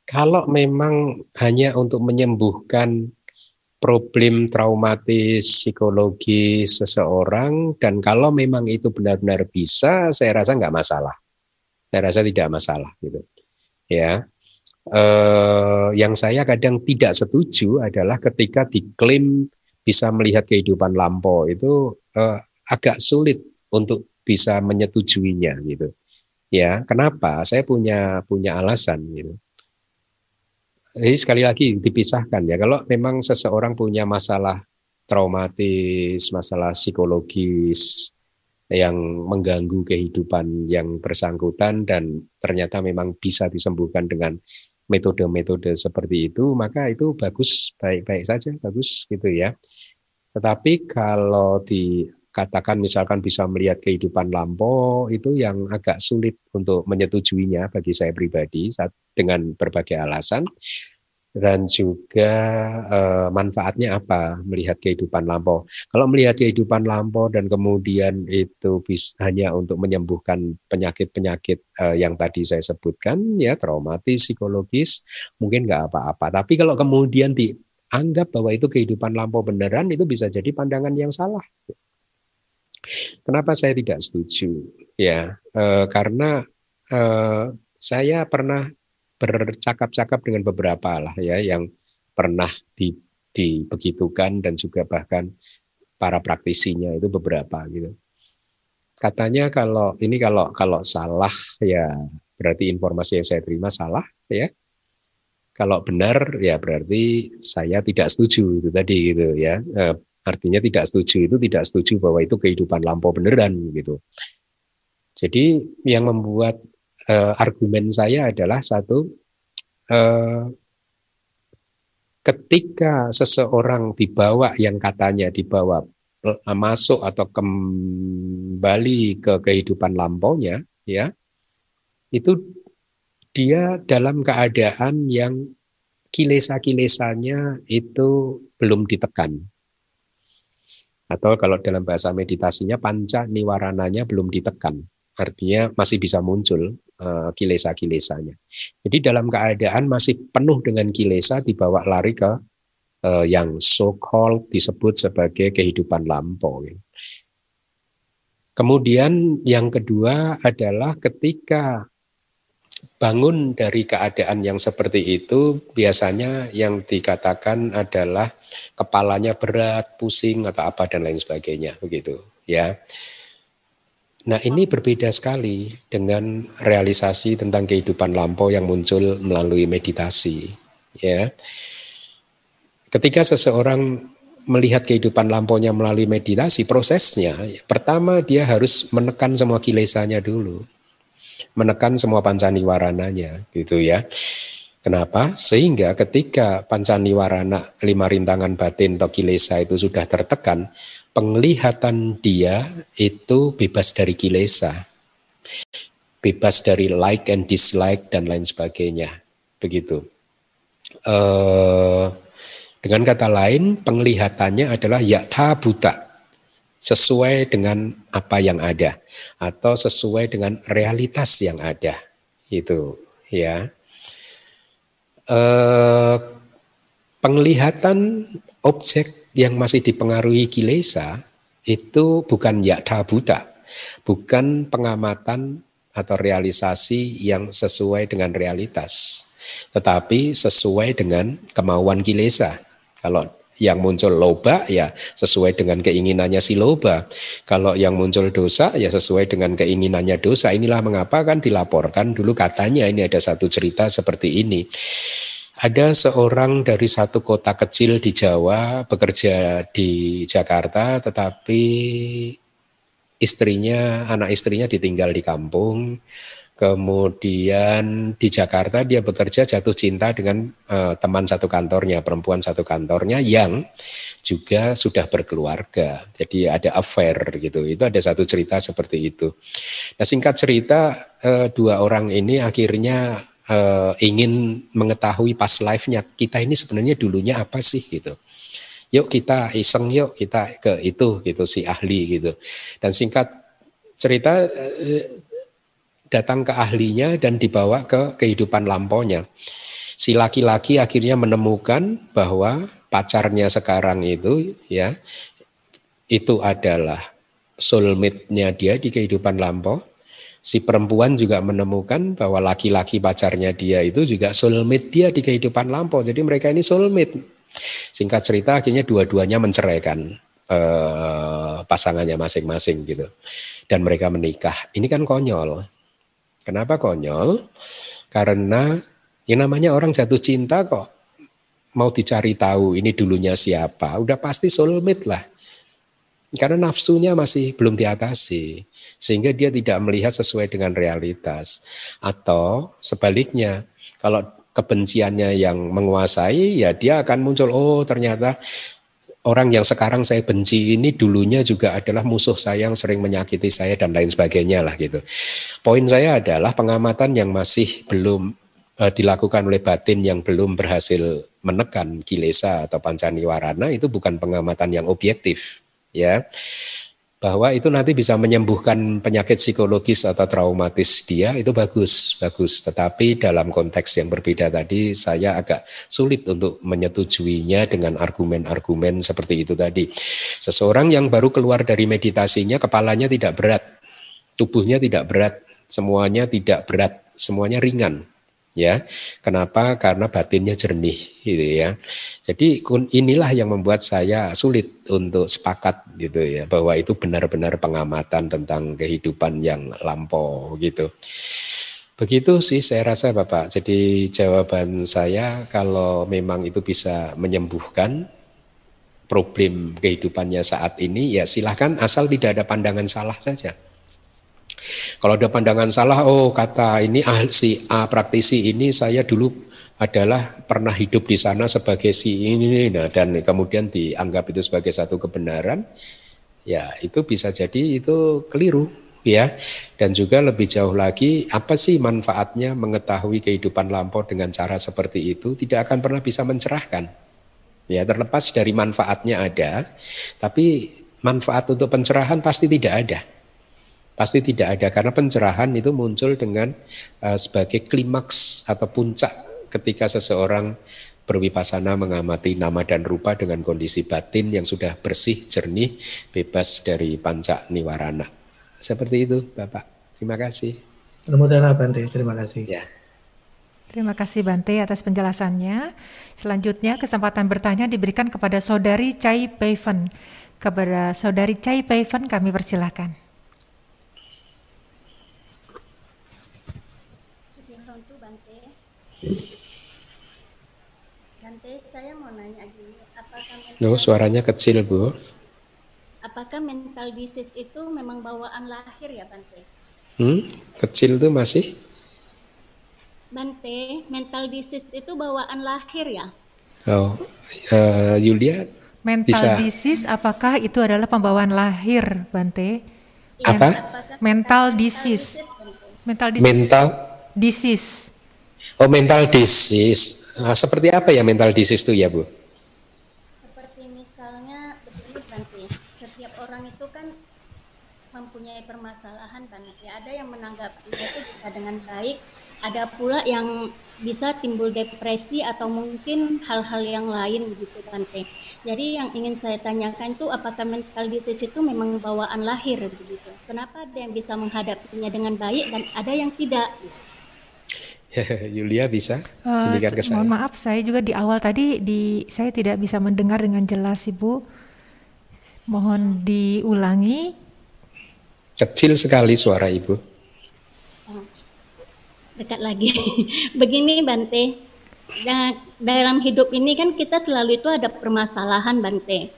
kalau memang hanya untuk menyembuhkan problem traumatis psikologi seseorang dan kalau memang itu benar-benar bisa, saya rasa nggak masalah. Saya rasa tidak masalah gitu. Ya eh, yang saya kadang tidak setuju adalah ketika diklaim bisa melihat kehidupan lampau itu eh, agak sulit untuk bisa menyetujuinya gitu. Ya, kenapa? Saya punya punya alasan gitu. Jadi sekali lagi dipisahkan ya. Kalau memang seseorang punya masalah traumatis, masalah psikologis yang mengganggu kehidupan yang bersangkutan dan ternyata memang bisa disembuhkan dengan metode-metode seperti itu, maka itu bagus, baik-baik saja, bagus gitu ya. Tetapi kalau dikatakan misalkan bisa melihat kehidupan lampau, itu yang agak sulit untuk menyetujuinya bagi saya pribadi dengan berbagai alasan dan juga eh, manfaatnya apa melihat kehidupan lampau. Kalau melihat kehidupan lampau dan kemudian itu bisa hanya untuk menyembuhkan penyakit-penyakit eh, yang tadi saya sebutkan, ya traumatis, psikologis, mungkin nggak apa-apa. Tapi kalau kemudian dianggap bahwa itu kehidupan lampau beneran, itu bisa jadi pandangan yang salah. Kenapa saya tidak setuju? Ya, eh, karena saya pernah bercakap-cakap dengan beberapa lah ya yang pernah di, dibegitukan dan juga bahkan para praktisinya itu beberapa gitu. Katanya kalau ini kalau kalau salah ya berarti informasi yang saya terima salah ya. Kalau benar ya berarti saya tidak setuju itu tadi gitu ya. E, artinya tidak setuju itu tidak setuju bahwa itu kehidupan lampau beneran gitu. Jadi yang membuat uh, argumen saya adalah satu uh, ketika seseorang dibawa yang katanya dibawa uh, masuk atau kembali ke kehidupan lampaunya ya itu dia dalam keadaan yang kilesa-kilesanya itu belum ditekan. Atau kalau dalam bahasa meditasinya panca niwarananya belum ditekan artinya masih bisa muncul uh, kilesa-kilesanya. Jadi dalam keadaan masih penuh dengan kilesa dibawa lari ke uh, yang so-called disebut sebagai kehidupan lampau. Kemudian yang kedua adalah ketika bangun dari keadaan yang seperti itu biasanya yang dikatakan adalah kepalanya berat, pusing atau apa dan lain sebagainya begitu ya. Nah ini berbeda sekali dengan realisasi tentang kehidupan lampau yang muncul melalui meditasi. Ya, ketika seseorang melihat kehidupan lampaunya melalui meditasi, prosesnya pertama dia harus menekan semua kilesanya dulu, menekan semua pancaniwarananya, gitu ya. Kenapa? Sehingga ketika pancaniwarana lima rintangan batin atau kilesa itu sudah tertekan, penglihatan dia itu bebas dari kilesa, bebas dari like and dislike dan lain sebagainya, begitu. Uh, dengan kata lain, penglihatannya adalah yakta buta, sesuai dengan apa yang ada atau sesuai dengan realitas yang ada, itu ya. Uh, penglihatan objek yang masih dipengaruhi kilesa itu bukan yakta buta, bukan pengamatan atau realisasi yang sesuai dengan realitas, tetapi sesuai dengan kemauan kilesa. Kalau yang muncul loba ya sesuai dengan keinginannya si loba. Kalau yang muncul dosa ya sesuai dengan keinginannya dosa. Inilah mengapa kan dilaporkan dulu katanya ini ada satu cerita seperti ini. Ada seorang dari satu kota kecil di Jawa bekerja di Jakarta, tetapi istrinya, anak istrinya ditinggal di kampung. Kemudian di Jakarta dia bekerja jatuh cinta dengan uh, teman satu kantornya, perempuan satu kantornya yang juga sudah berkeluarga. Jadi ada affair gitu. Itu ada satu cerita seperti itu. Nah singkat cerita uh, dua orang ini akhirnya uh, ingin mengetahui pas live-nya kita ini sebenarnya dulunya apa sih gitu. Yuk kita iseng yuk kita ke itu gitu si ahli gitu. Dan singkat cerita uh, datang ke ahlinya dan dibawa ke kehidupan lampaunya. Si laki-laki akhirnya menemukan bahwa pacarnya sekarang itu ya itu adalah soulmate-nya dia di kehidupan lampau si perempuan juga menemukan bahwa laki-laki pacarnya dia itu juga soulmate dia di kehidupan lampau. Jadi mereka ini soulmate. Singkat cerita akhirnya dua-duanya menceraikan eh, pasangannya masing-masing gitu. Dan mereka menikah. Ini kan konyol. Kenapa konyol? Karena yang namanya orang jatuh cinta kok mau dicari tahu ini dulunya siapa, udah pasti soulmate lah. Karena nafsunya masih belum diatasi, sehingga dia tidak melihat sesuai dengan realitas. Atau sebaliknya, kalau kebenciannya yang menguasai, ya dia akan muncul, oh ternyata orang yang sekarang saya benci ini dulunya juga adalah musuh saya yang sering menyakiti saya dan lain sebagainya lah gitu. Poin saya adalah pengamatan yang masih belum uh, dilakukan oleh batin yang belum berhasil menekan kilesa atau pancaniwarana itu bukan pengamatan yang objektif ya bahwa itu nanti bisa menyembuhkan penyakit psikologis atau traumatis dia itu bagus bagus. Tetapi dalam konteks yang berbeda tadi saya agak sulit untuk menyetujuinya dengan argumen-argumen seperti itu tadi. Seseorang yang baru keluar dari meditasinya kepalanya tidak berat tubuhnya tidak berat semuanya tidak berat semuanya ringan ya. Kenapa? Karena batinnya jernih gitu ya. Jadi inilah yang membuat saya sulit untuk sepakat gitu ya bahwa itu benar-benar pengamatan tentang kehidupan yang lampau gitu. Begitu sih saya rasa Bapak. Jadi jawaban saya kalau memang itu bisa menyembuhkan problem kehidupannya saat ini ya silahkan asal tidak ada pandangan salah saja. Kalau ada pandangan salah, oh kata ini ah, si A praktisi ini saya dulu adalah pernah hidup di sana sebagai si ini, nah dan kemudian dianggap itu sebagai satu kebenaran, ya itu bisa jadi itu keliru ya. Dan juga lebih jauh lagi apa sih manfaatnya mengetahui kehidupan lampau dengan cara seperti itu? Tidak akan pernah bisa mencerahkan. Ya terlepas dari manfaatnya ada tapi manfaat untuk pencerahan pasti tidak ada Pasti tidak ada karena pencerahan itu muncul dengan uh, sebagai klimaks atau puncak ketika seseorang berwipasana mengamati nama dan rupa dengan kondisi batin yang sudah bersih, jernih, bebas dari panca niwarana. Seperti itu, Bapak. Terima kasih. Mudah Bante, terima kasih. Ya. Terima kasih Bante atas penjelasannya. Selanjutnya kesempatan bertanya diberikan kepada Saudari Chai Peifen. Kepada Saudari Chai Peifen kami persilahkan. Bante, saya mau nanya gini, apakah mental, oh, suaranya kecil Bu. Apakah mental disease itu memang bawaan lahir ya Bante? Hmm, kecil tuh masih? Bante, mental disease itu bawaan lahir ya? Oh, uh, Yulia Mental bisa. disease apakah itu adalah pembawaan lahir, Bante? Apa? Mental disease. Mental disease. Mental disease. Oh mental disease. Nah, seperti apa ya mental disease itu ya Bu? Seperti misalnya begini nanti setiap orang itu kan mempunyai permasalahan kan ya ada yang menanggapi itu bisa dengan baik, ada pula yang bisa timbul depresi atau mungkin hal-hal yang lain begitu Bante. Jadi yang ingin saya tanyakan itu apakah mental disease itu memang bawaan lahir begitu? Kenapa ada yang bisa menghadapinya dengan baik dan ada yang tidak? Gitu? [laughs] Yulia bisa uh, ke saya. Mohon maaf, saya juga di awal tadi di saya tidak bisa mendengar dengan jelas, Ibu. Mohon diulangi. Kecil sekali suara Ibu. Dekat lagi. [laughs] Begini, Bante. Nah, dalam hidup ini kan kita selalu itu ada permasalahan, Bante.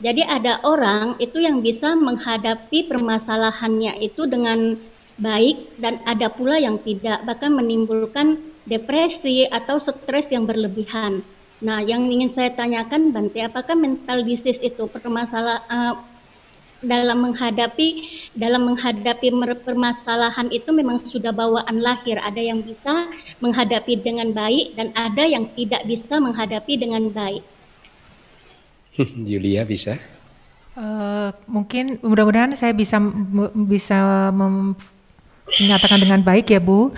Jadi ada orang itu yang bisa menghadapi permasalahannya itu dengan baik dan ada pula yang tidak bahkan menimbulkan depresi atau stres yang berlebihan. Nah, yang ingin saya tanyakan Bante, apakah mental disease itu permasalahan uh, dalam menghadapi dalam menghadapi permasalahan itu memang sudah bawaan lahir. Ada yang bisa menghadapi dengan baik dan ada yang tidak bisa menghadapi dengan baik. [laughs] Julia bisa? Uh, mungkin mudah-mudahan saya bisa bisa mem menyatakan dengan baik ya Bu.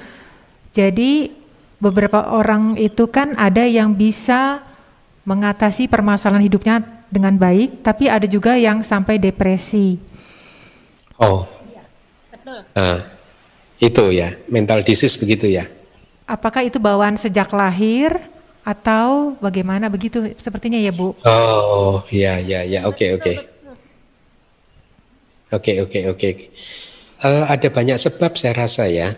Jadi beberapa orang itu kan ada yang bisa mengatasi permasalahan hidupnya dengan baik, tapi ada juga yang sampai depresi. Oh, ya, betul. Uh, itu ya, mental disease begitu ya. Apakah itu bawaan sejak lahir atau bagaimana begitu? Sepertinya ya Bu. Oh, ya, ya, ya, oke, oke. Oke, oke, oke uh, ada banyak sebab saya rasa ya.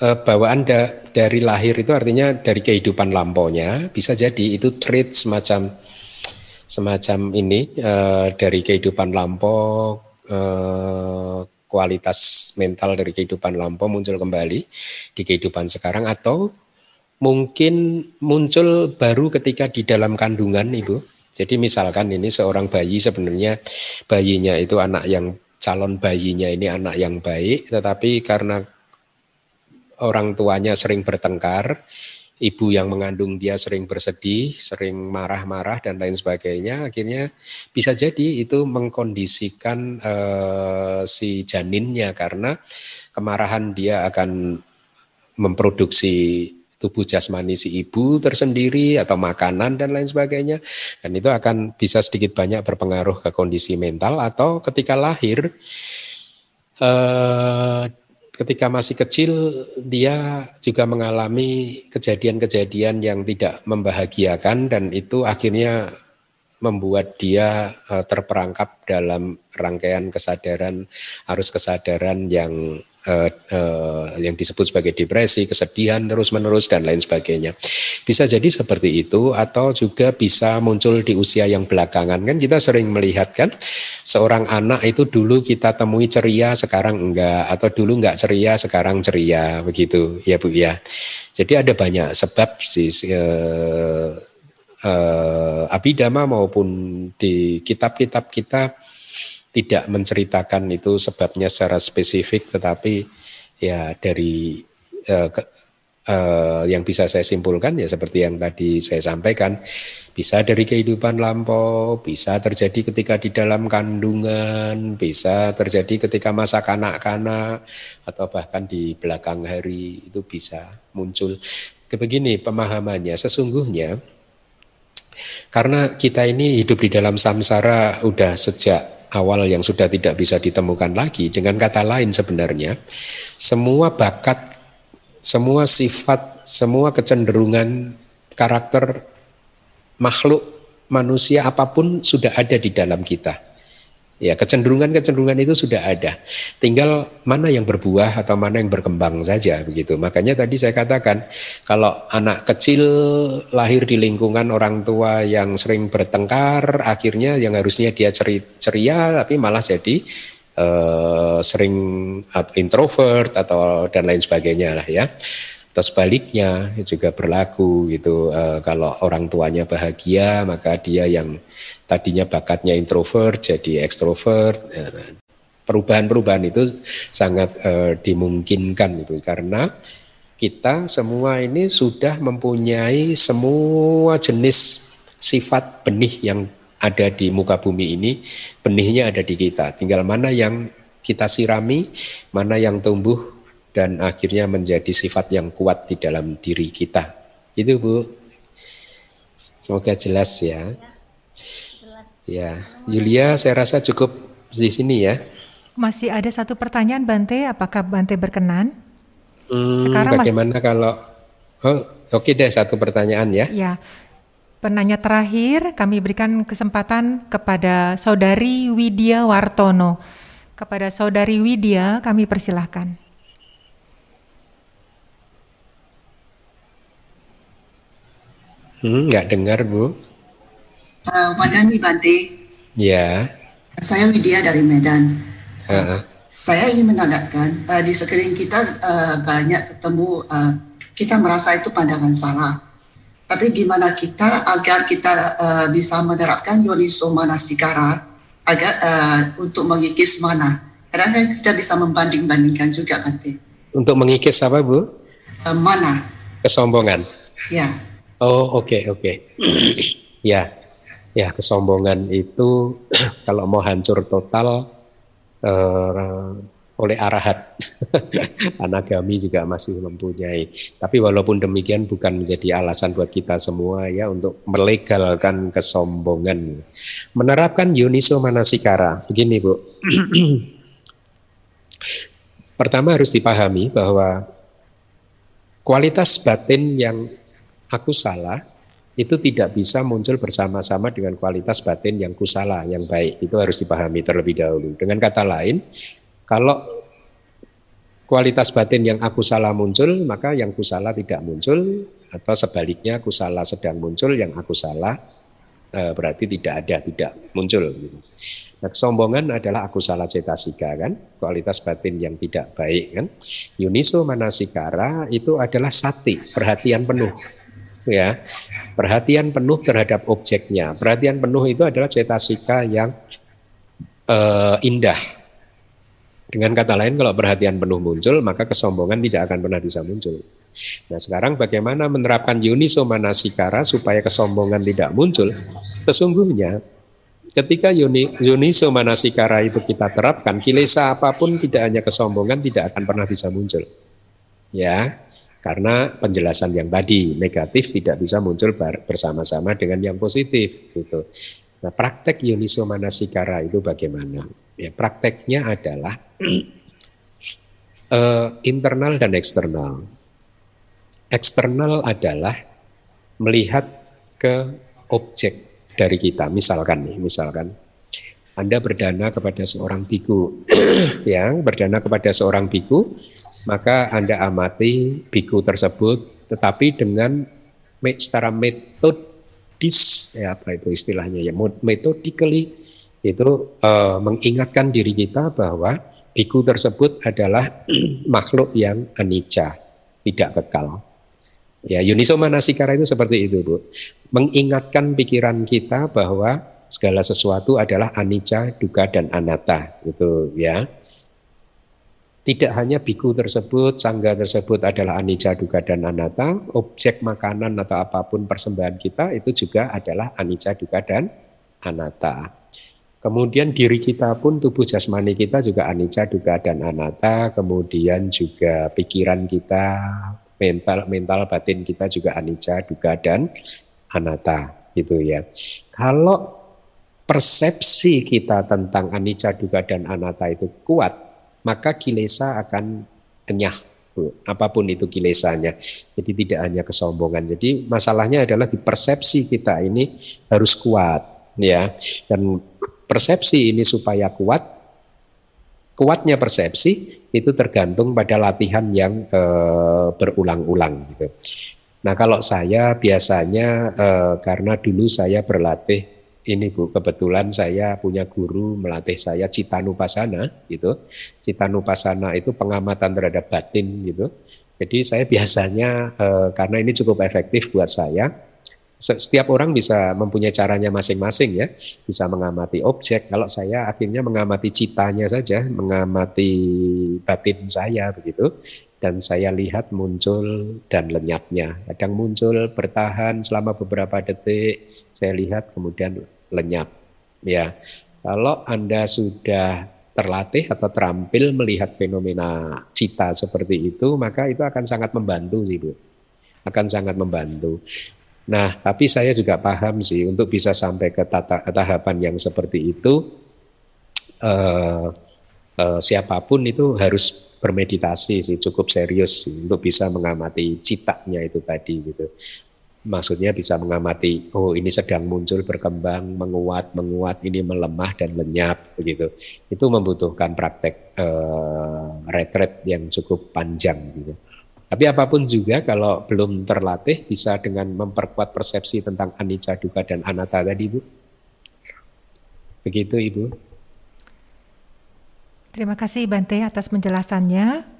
eh, bawaan da, dari lahir itu artinya dari kehidupan lampaunya bisa jadi itu trait semacam semacam ini uh, dari kehidupan lampau uh, kualitas mental dari kehidupan lampau muncul kembali di kehidupan sekarang atau mungkin muncul baru ketika di dalam kandungan ibu jadi misalkan ini seorang bayi sebenarnya bayinya itu anak yang calon bayinya ini anak yang baik tetapi karena orang tuanya sering bertengkar ibu yang mengandung dia sering bersedih, sering marah-marah dan lain sebagainya, akhirnya bisa jadi itu mengkondisikan uh, si janinnya karena kemarahan dia akan memproduksi tubuh jasmani si ibu tersendiri atau makanan dan lain sebagainya. Dan itu akan bisa sedikit banyak berpengaruh ke kondisi mental atau ketika lahir uh, ketika masih kecil dia juga mengalami kejadian-kejadian yang tidak membahagiakan dan itu akhirnya membuat dia uh, terperangkap dalam rangkaian kesadaran arus kesadaran yang uh, uh, yang disebut sebagai depresi, kesedihan terus-menerus dan lain sebagainya. Bisa jadi seperti itu atau juga bisa muncul di usia yang belakangan kan kita sering melihat kan seorang anak itu dulu kita temui ceria sekarang enggak atau dulu enggak ceria sekarang ceria begitu ya Bu ya. Jadi ada banyak sebab sih uh, uh, abidama maupun di kitab-kitab kita tidak menceritakan itu sebabnya secara spesifik, tetapi ya dari ke, uh, yang bisa saya simpulkan ya seperti yang tadi saya sampaikan, bisa dari kehidupan lampau, bisa terjadi ketika di dalam kandungan, bisa terjadi ketika masa kanak-kanak, atau bahkan di belakang hari itu bisa muncul. Begini pemahamannya, sesungguhnya karena kita ini hidup di dalam samsara udah sejak awal yang sudah tidak bisa ditemukan lagi. Dengan kata lain sebenarnya semua bakat, semua sifat, semua kecenderungan karakter makhluk manusia apa pun sudah ada di dalam kita. Ya, kecenderungan-kecenderungan itu sudah ada. Tinggal mana yang berbuah atau mana yang berkembang saja begitu. Makanya tadi saya katakan kalau anak kecil lahir di lingkungan orang tua yang sering bertengkar, akhirnya yang harusnya dia ceri, ceria tapi malah jadi uh, sering introvert atau dan lain sebagainya lah ya. Atau sebaliknya juga berlaku gitu. Uh, kalau orang tuanya bahagia maka dia yang tadinya bakatnya introvert jadi ekstrovert. Ya, perubahan-perubahan itu sangat uh, dimungkinkan itu karena kita semua ini sudah mempunyai semua jenis sifat benih yang ada di muka bumi ini, benihnya ada di kita. Tinggal mana yang kita sirami, mana yang tumbuh dan akhirnya menjadi sifat yang kuat di dalam diri kita. Itu Bu. Semoga jelas ya. Ya, Yulia saya rasa cukup di sini ya. Masih ada satu pertanyaan Bante, apakah Bante berkenan? Hmm, Sekarang bagaimana mas... kalau oh, oke okay deh satu pertanyaan ya. Ya. Penanya terakhir kami berikan kesempatan kepada Saudari Widya Wartono. Kepada Saudari Widya kami persilahkan. Hmm, nggak dengar Bu. Uh, Wadani Bante. Ya. Saya Widya dari Medan. Uh. Saya ingin menandakan uh, di sekeliling kita uh, banyak ketemu uh, kita merasa itu pandangan salah. Tapi gimana kita agar kita uh, bisa menerapkan yoniso manasikara agar uh, untuk mengikis mana? Karena kita bisa membanding-bandingkan juga Bante. Untuk mengikis apa Bu? Uh, mana? Kesombongan. Ya. Oh oke okay, oke. Okay. [clears throat] ya ya kesombongan itu [clears throat] kalau mau hancur total uh, oleh arahat [laughs] anagami juga masih mempunyai tapi walaupun demikian bukan menjadi alasan buat kita semua ya untuk melegalkan kesombongan menerapkan yuniso manasikara begini Bu [clears throat] pertama harus dipahami bahwa kualitas batin yang aku salah itu tidak bisa muncul bersama-sama dengan kualitas batin yang kusala, yang baik. Itu harus dipahami terlebih dahulu. Dengan kata lain, kalau kualitas batin yang aku salah muncul, maka yang kusala tidak muncul, atau sebaliknya kusala sedang muncul, yang aku salah e, berarti tidak ada, tidak muncul. Nah, kesombongan adalah aku salah cetasika kan, kualitas batin yang tidak baik kan. Yuniso manasikara itu adalah sati, perhatian penuh. Ya, perhatian penuh terhadap objeknya. Perhatian penuh itu adalah cetasika yang uh, indah, dengan kata lain, kalau perhatian penuh muncul, maka kesombongan tidak akan pernah bisa muncul. Nah sekarang bagaimana menerapkan yuniso manasikara supaya kesombongan tidak muncul? Sesungguhnya ketika yuni, yuniso manasikara itu kita terapkan, kilesa apa pun tidak hanya kesombongan tidak akan pernah bisa muncul. Ya, karena penjelasan yang tadi negatif tidak bisa muncul bersama-sama dengan yang positif gitu. Nah, praktek yuniso manasikara itu bagaimana? Ya, prakteknya adalah uh, [clears throat] internal dan eksternal. Eksternal adalah melihat ke objek dari kita. Misalkan nih, misalkan Anda berdana kepada seorang biku, [clears throat] yang berdana kepada seorang biku, maka Anda amati biku tersebut, tetapi dengan secara metodis, ya apa itu istilahnya ya, metodically itu uh, mengingatkan diri kita bahwa biku tersebut adalah [clears throat] makhluk yang anicca, tidak kekal. Ya, Yuniso Manasikara itu seperti itu, Bu. Mengingatkan pikiran kita bahwa segala sesuatu adalah anicca, duka dan anatta, itu ya. Tidak hanya biku tersebut, sangga tersebut adalah anicca, duka dan anatta, objek makanan atau apa pun persembahan kita itu juga adalah anicca, duka dan anatta. Kemudian diri kita pun tubuh jasmani kita juga anicca, duga dan anatta. Kemudian juga pikiran kita, mental mental batin kita juga anicca, duga dan anatta gitu ya. Kalau persepsi kita tentang anicca, duga dan anatta itu kuat, maka kilesa akan kenyah apa pun itu kilesanya. Jadi tidak hanya kesombongan. Jadi masalahnya adalah di persepsi kita ini harus kuat ya. Dan persepsi ini supaya kuat, kuatnya persepsi itu tergantung pada latihan yang e, berulang-ulang gitu. Nah kalau saya biasanya e, karena dulu saya berlatih ini Bu kebetulan saya punya guru melatih saya citanupasana gitu. Citanupasana itu pengamatan terhadap batin gitu. Jadi saya biasanya e, karena ini cukup efektif buat saya setiap orang bisa mempunyai caranya masing-masing ya, bisa mengamati objek. Kalau saya akhirnya mengamati citanya saja, mengamati batin saya begitu, dan saya lihat muncul dan lenyapnya. Kadang muncul bertahan selama beberapa detik, saya lihat kemudian lenyap. Ya, kalau anda sudah terlatih atau terampil melihat fenomena cita seperti itu, maka itu akan sangat membantu sih bu, akan sangat membantu. Nah, tapi saya juga paham sih untuk bisa sampai ke tata, tahapan yang seperti itu, eh, eh, siapa pun itu harus bermeditasi sih, cukup serius sih, untuk bisa mengamati citanya itu tadi gitu. Maksudnya bisa mengamati, oh ini sedang muncul, berkembang, menguat, menguat, ini melemah dan lenyap begitu. Itu membutuhkan praktek eh, retret yang cukup panjang gitu. Tapi apa pun juga kalau belum terlatih bisa dengan memperkuat persepsi tentang anicca, duka dan anatta tadi, Bu. Begitu, Ibu. Terima kasih Bante atas penjelasannya.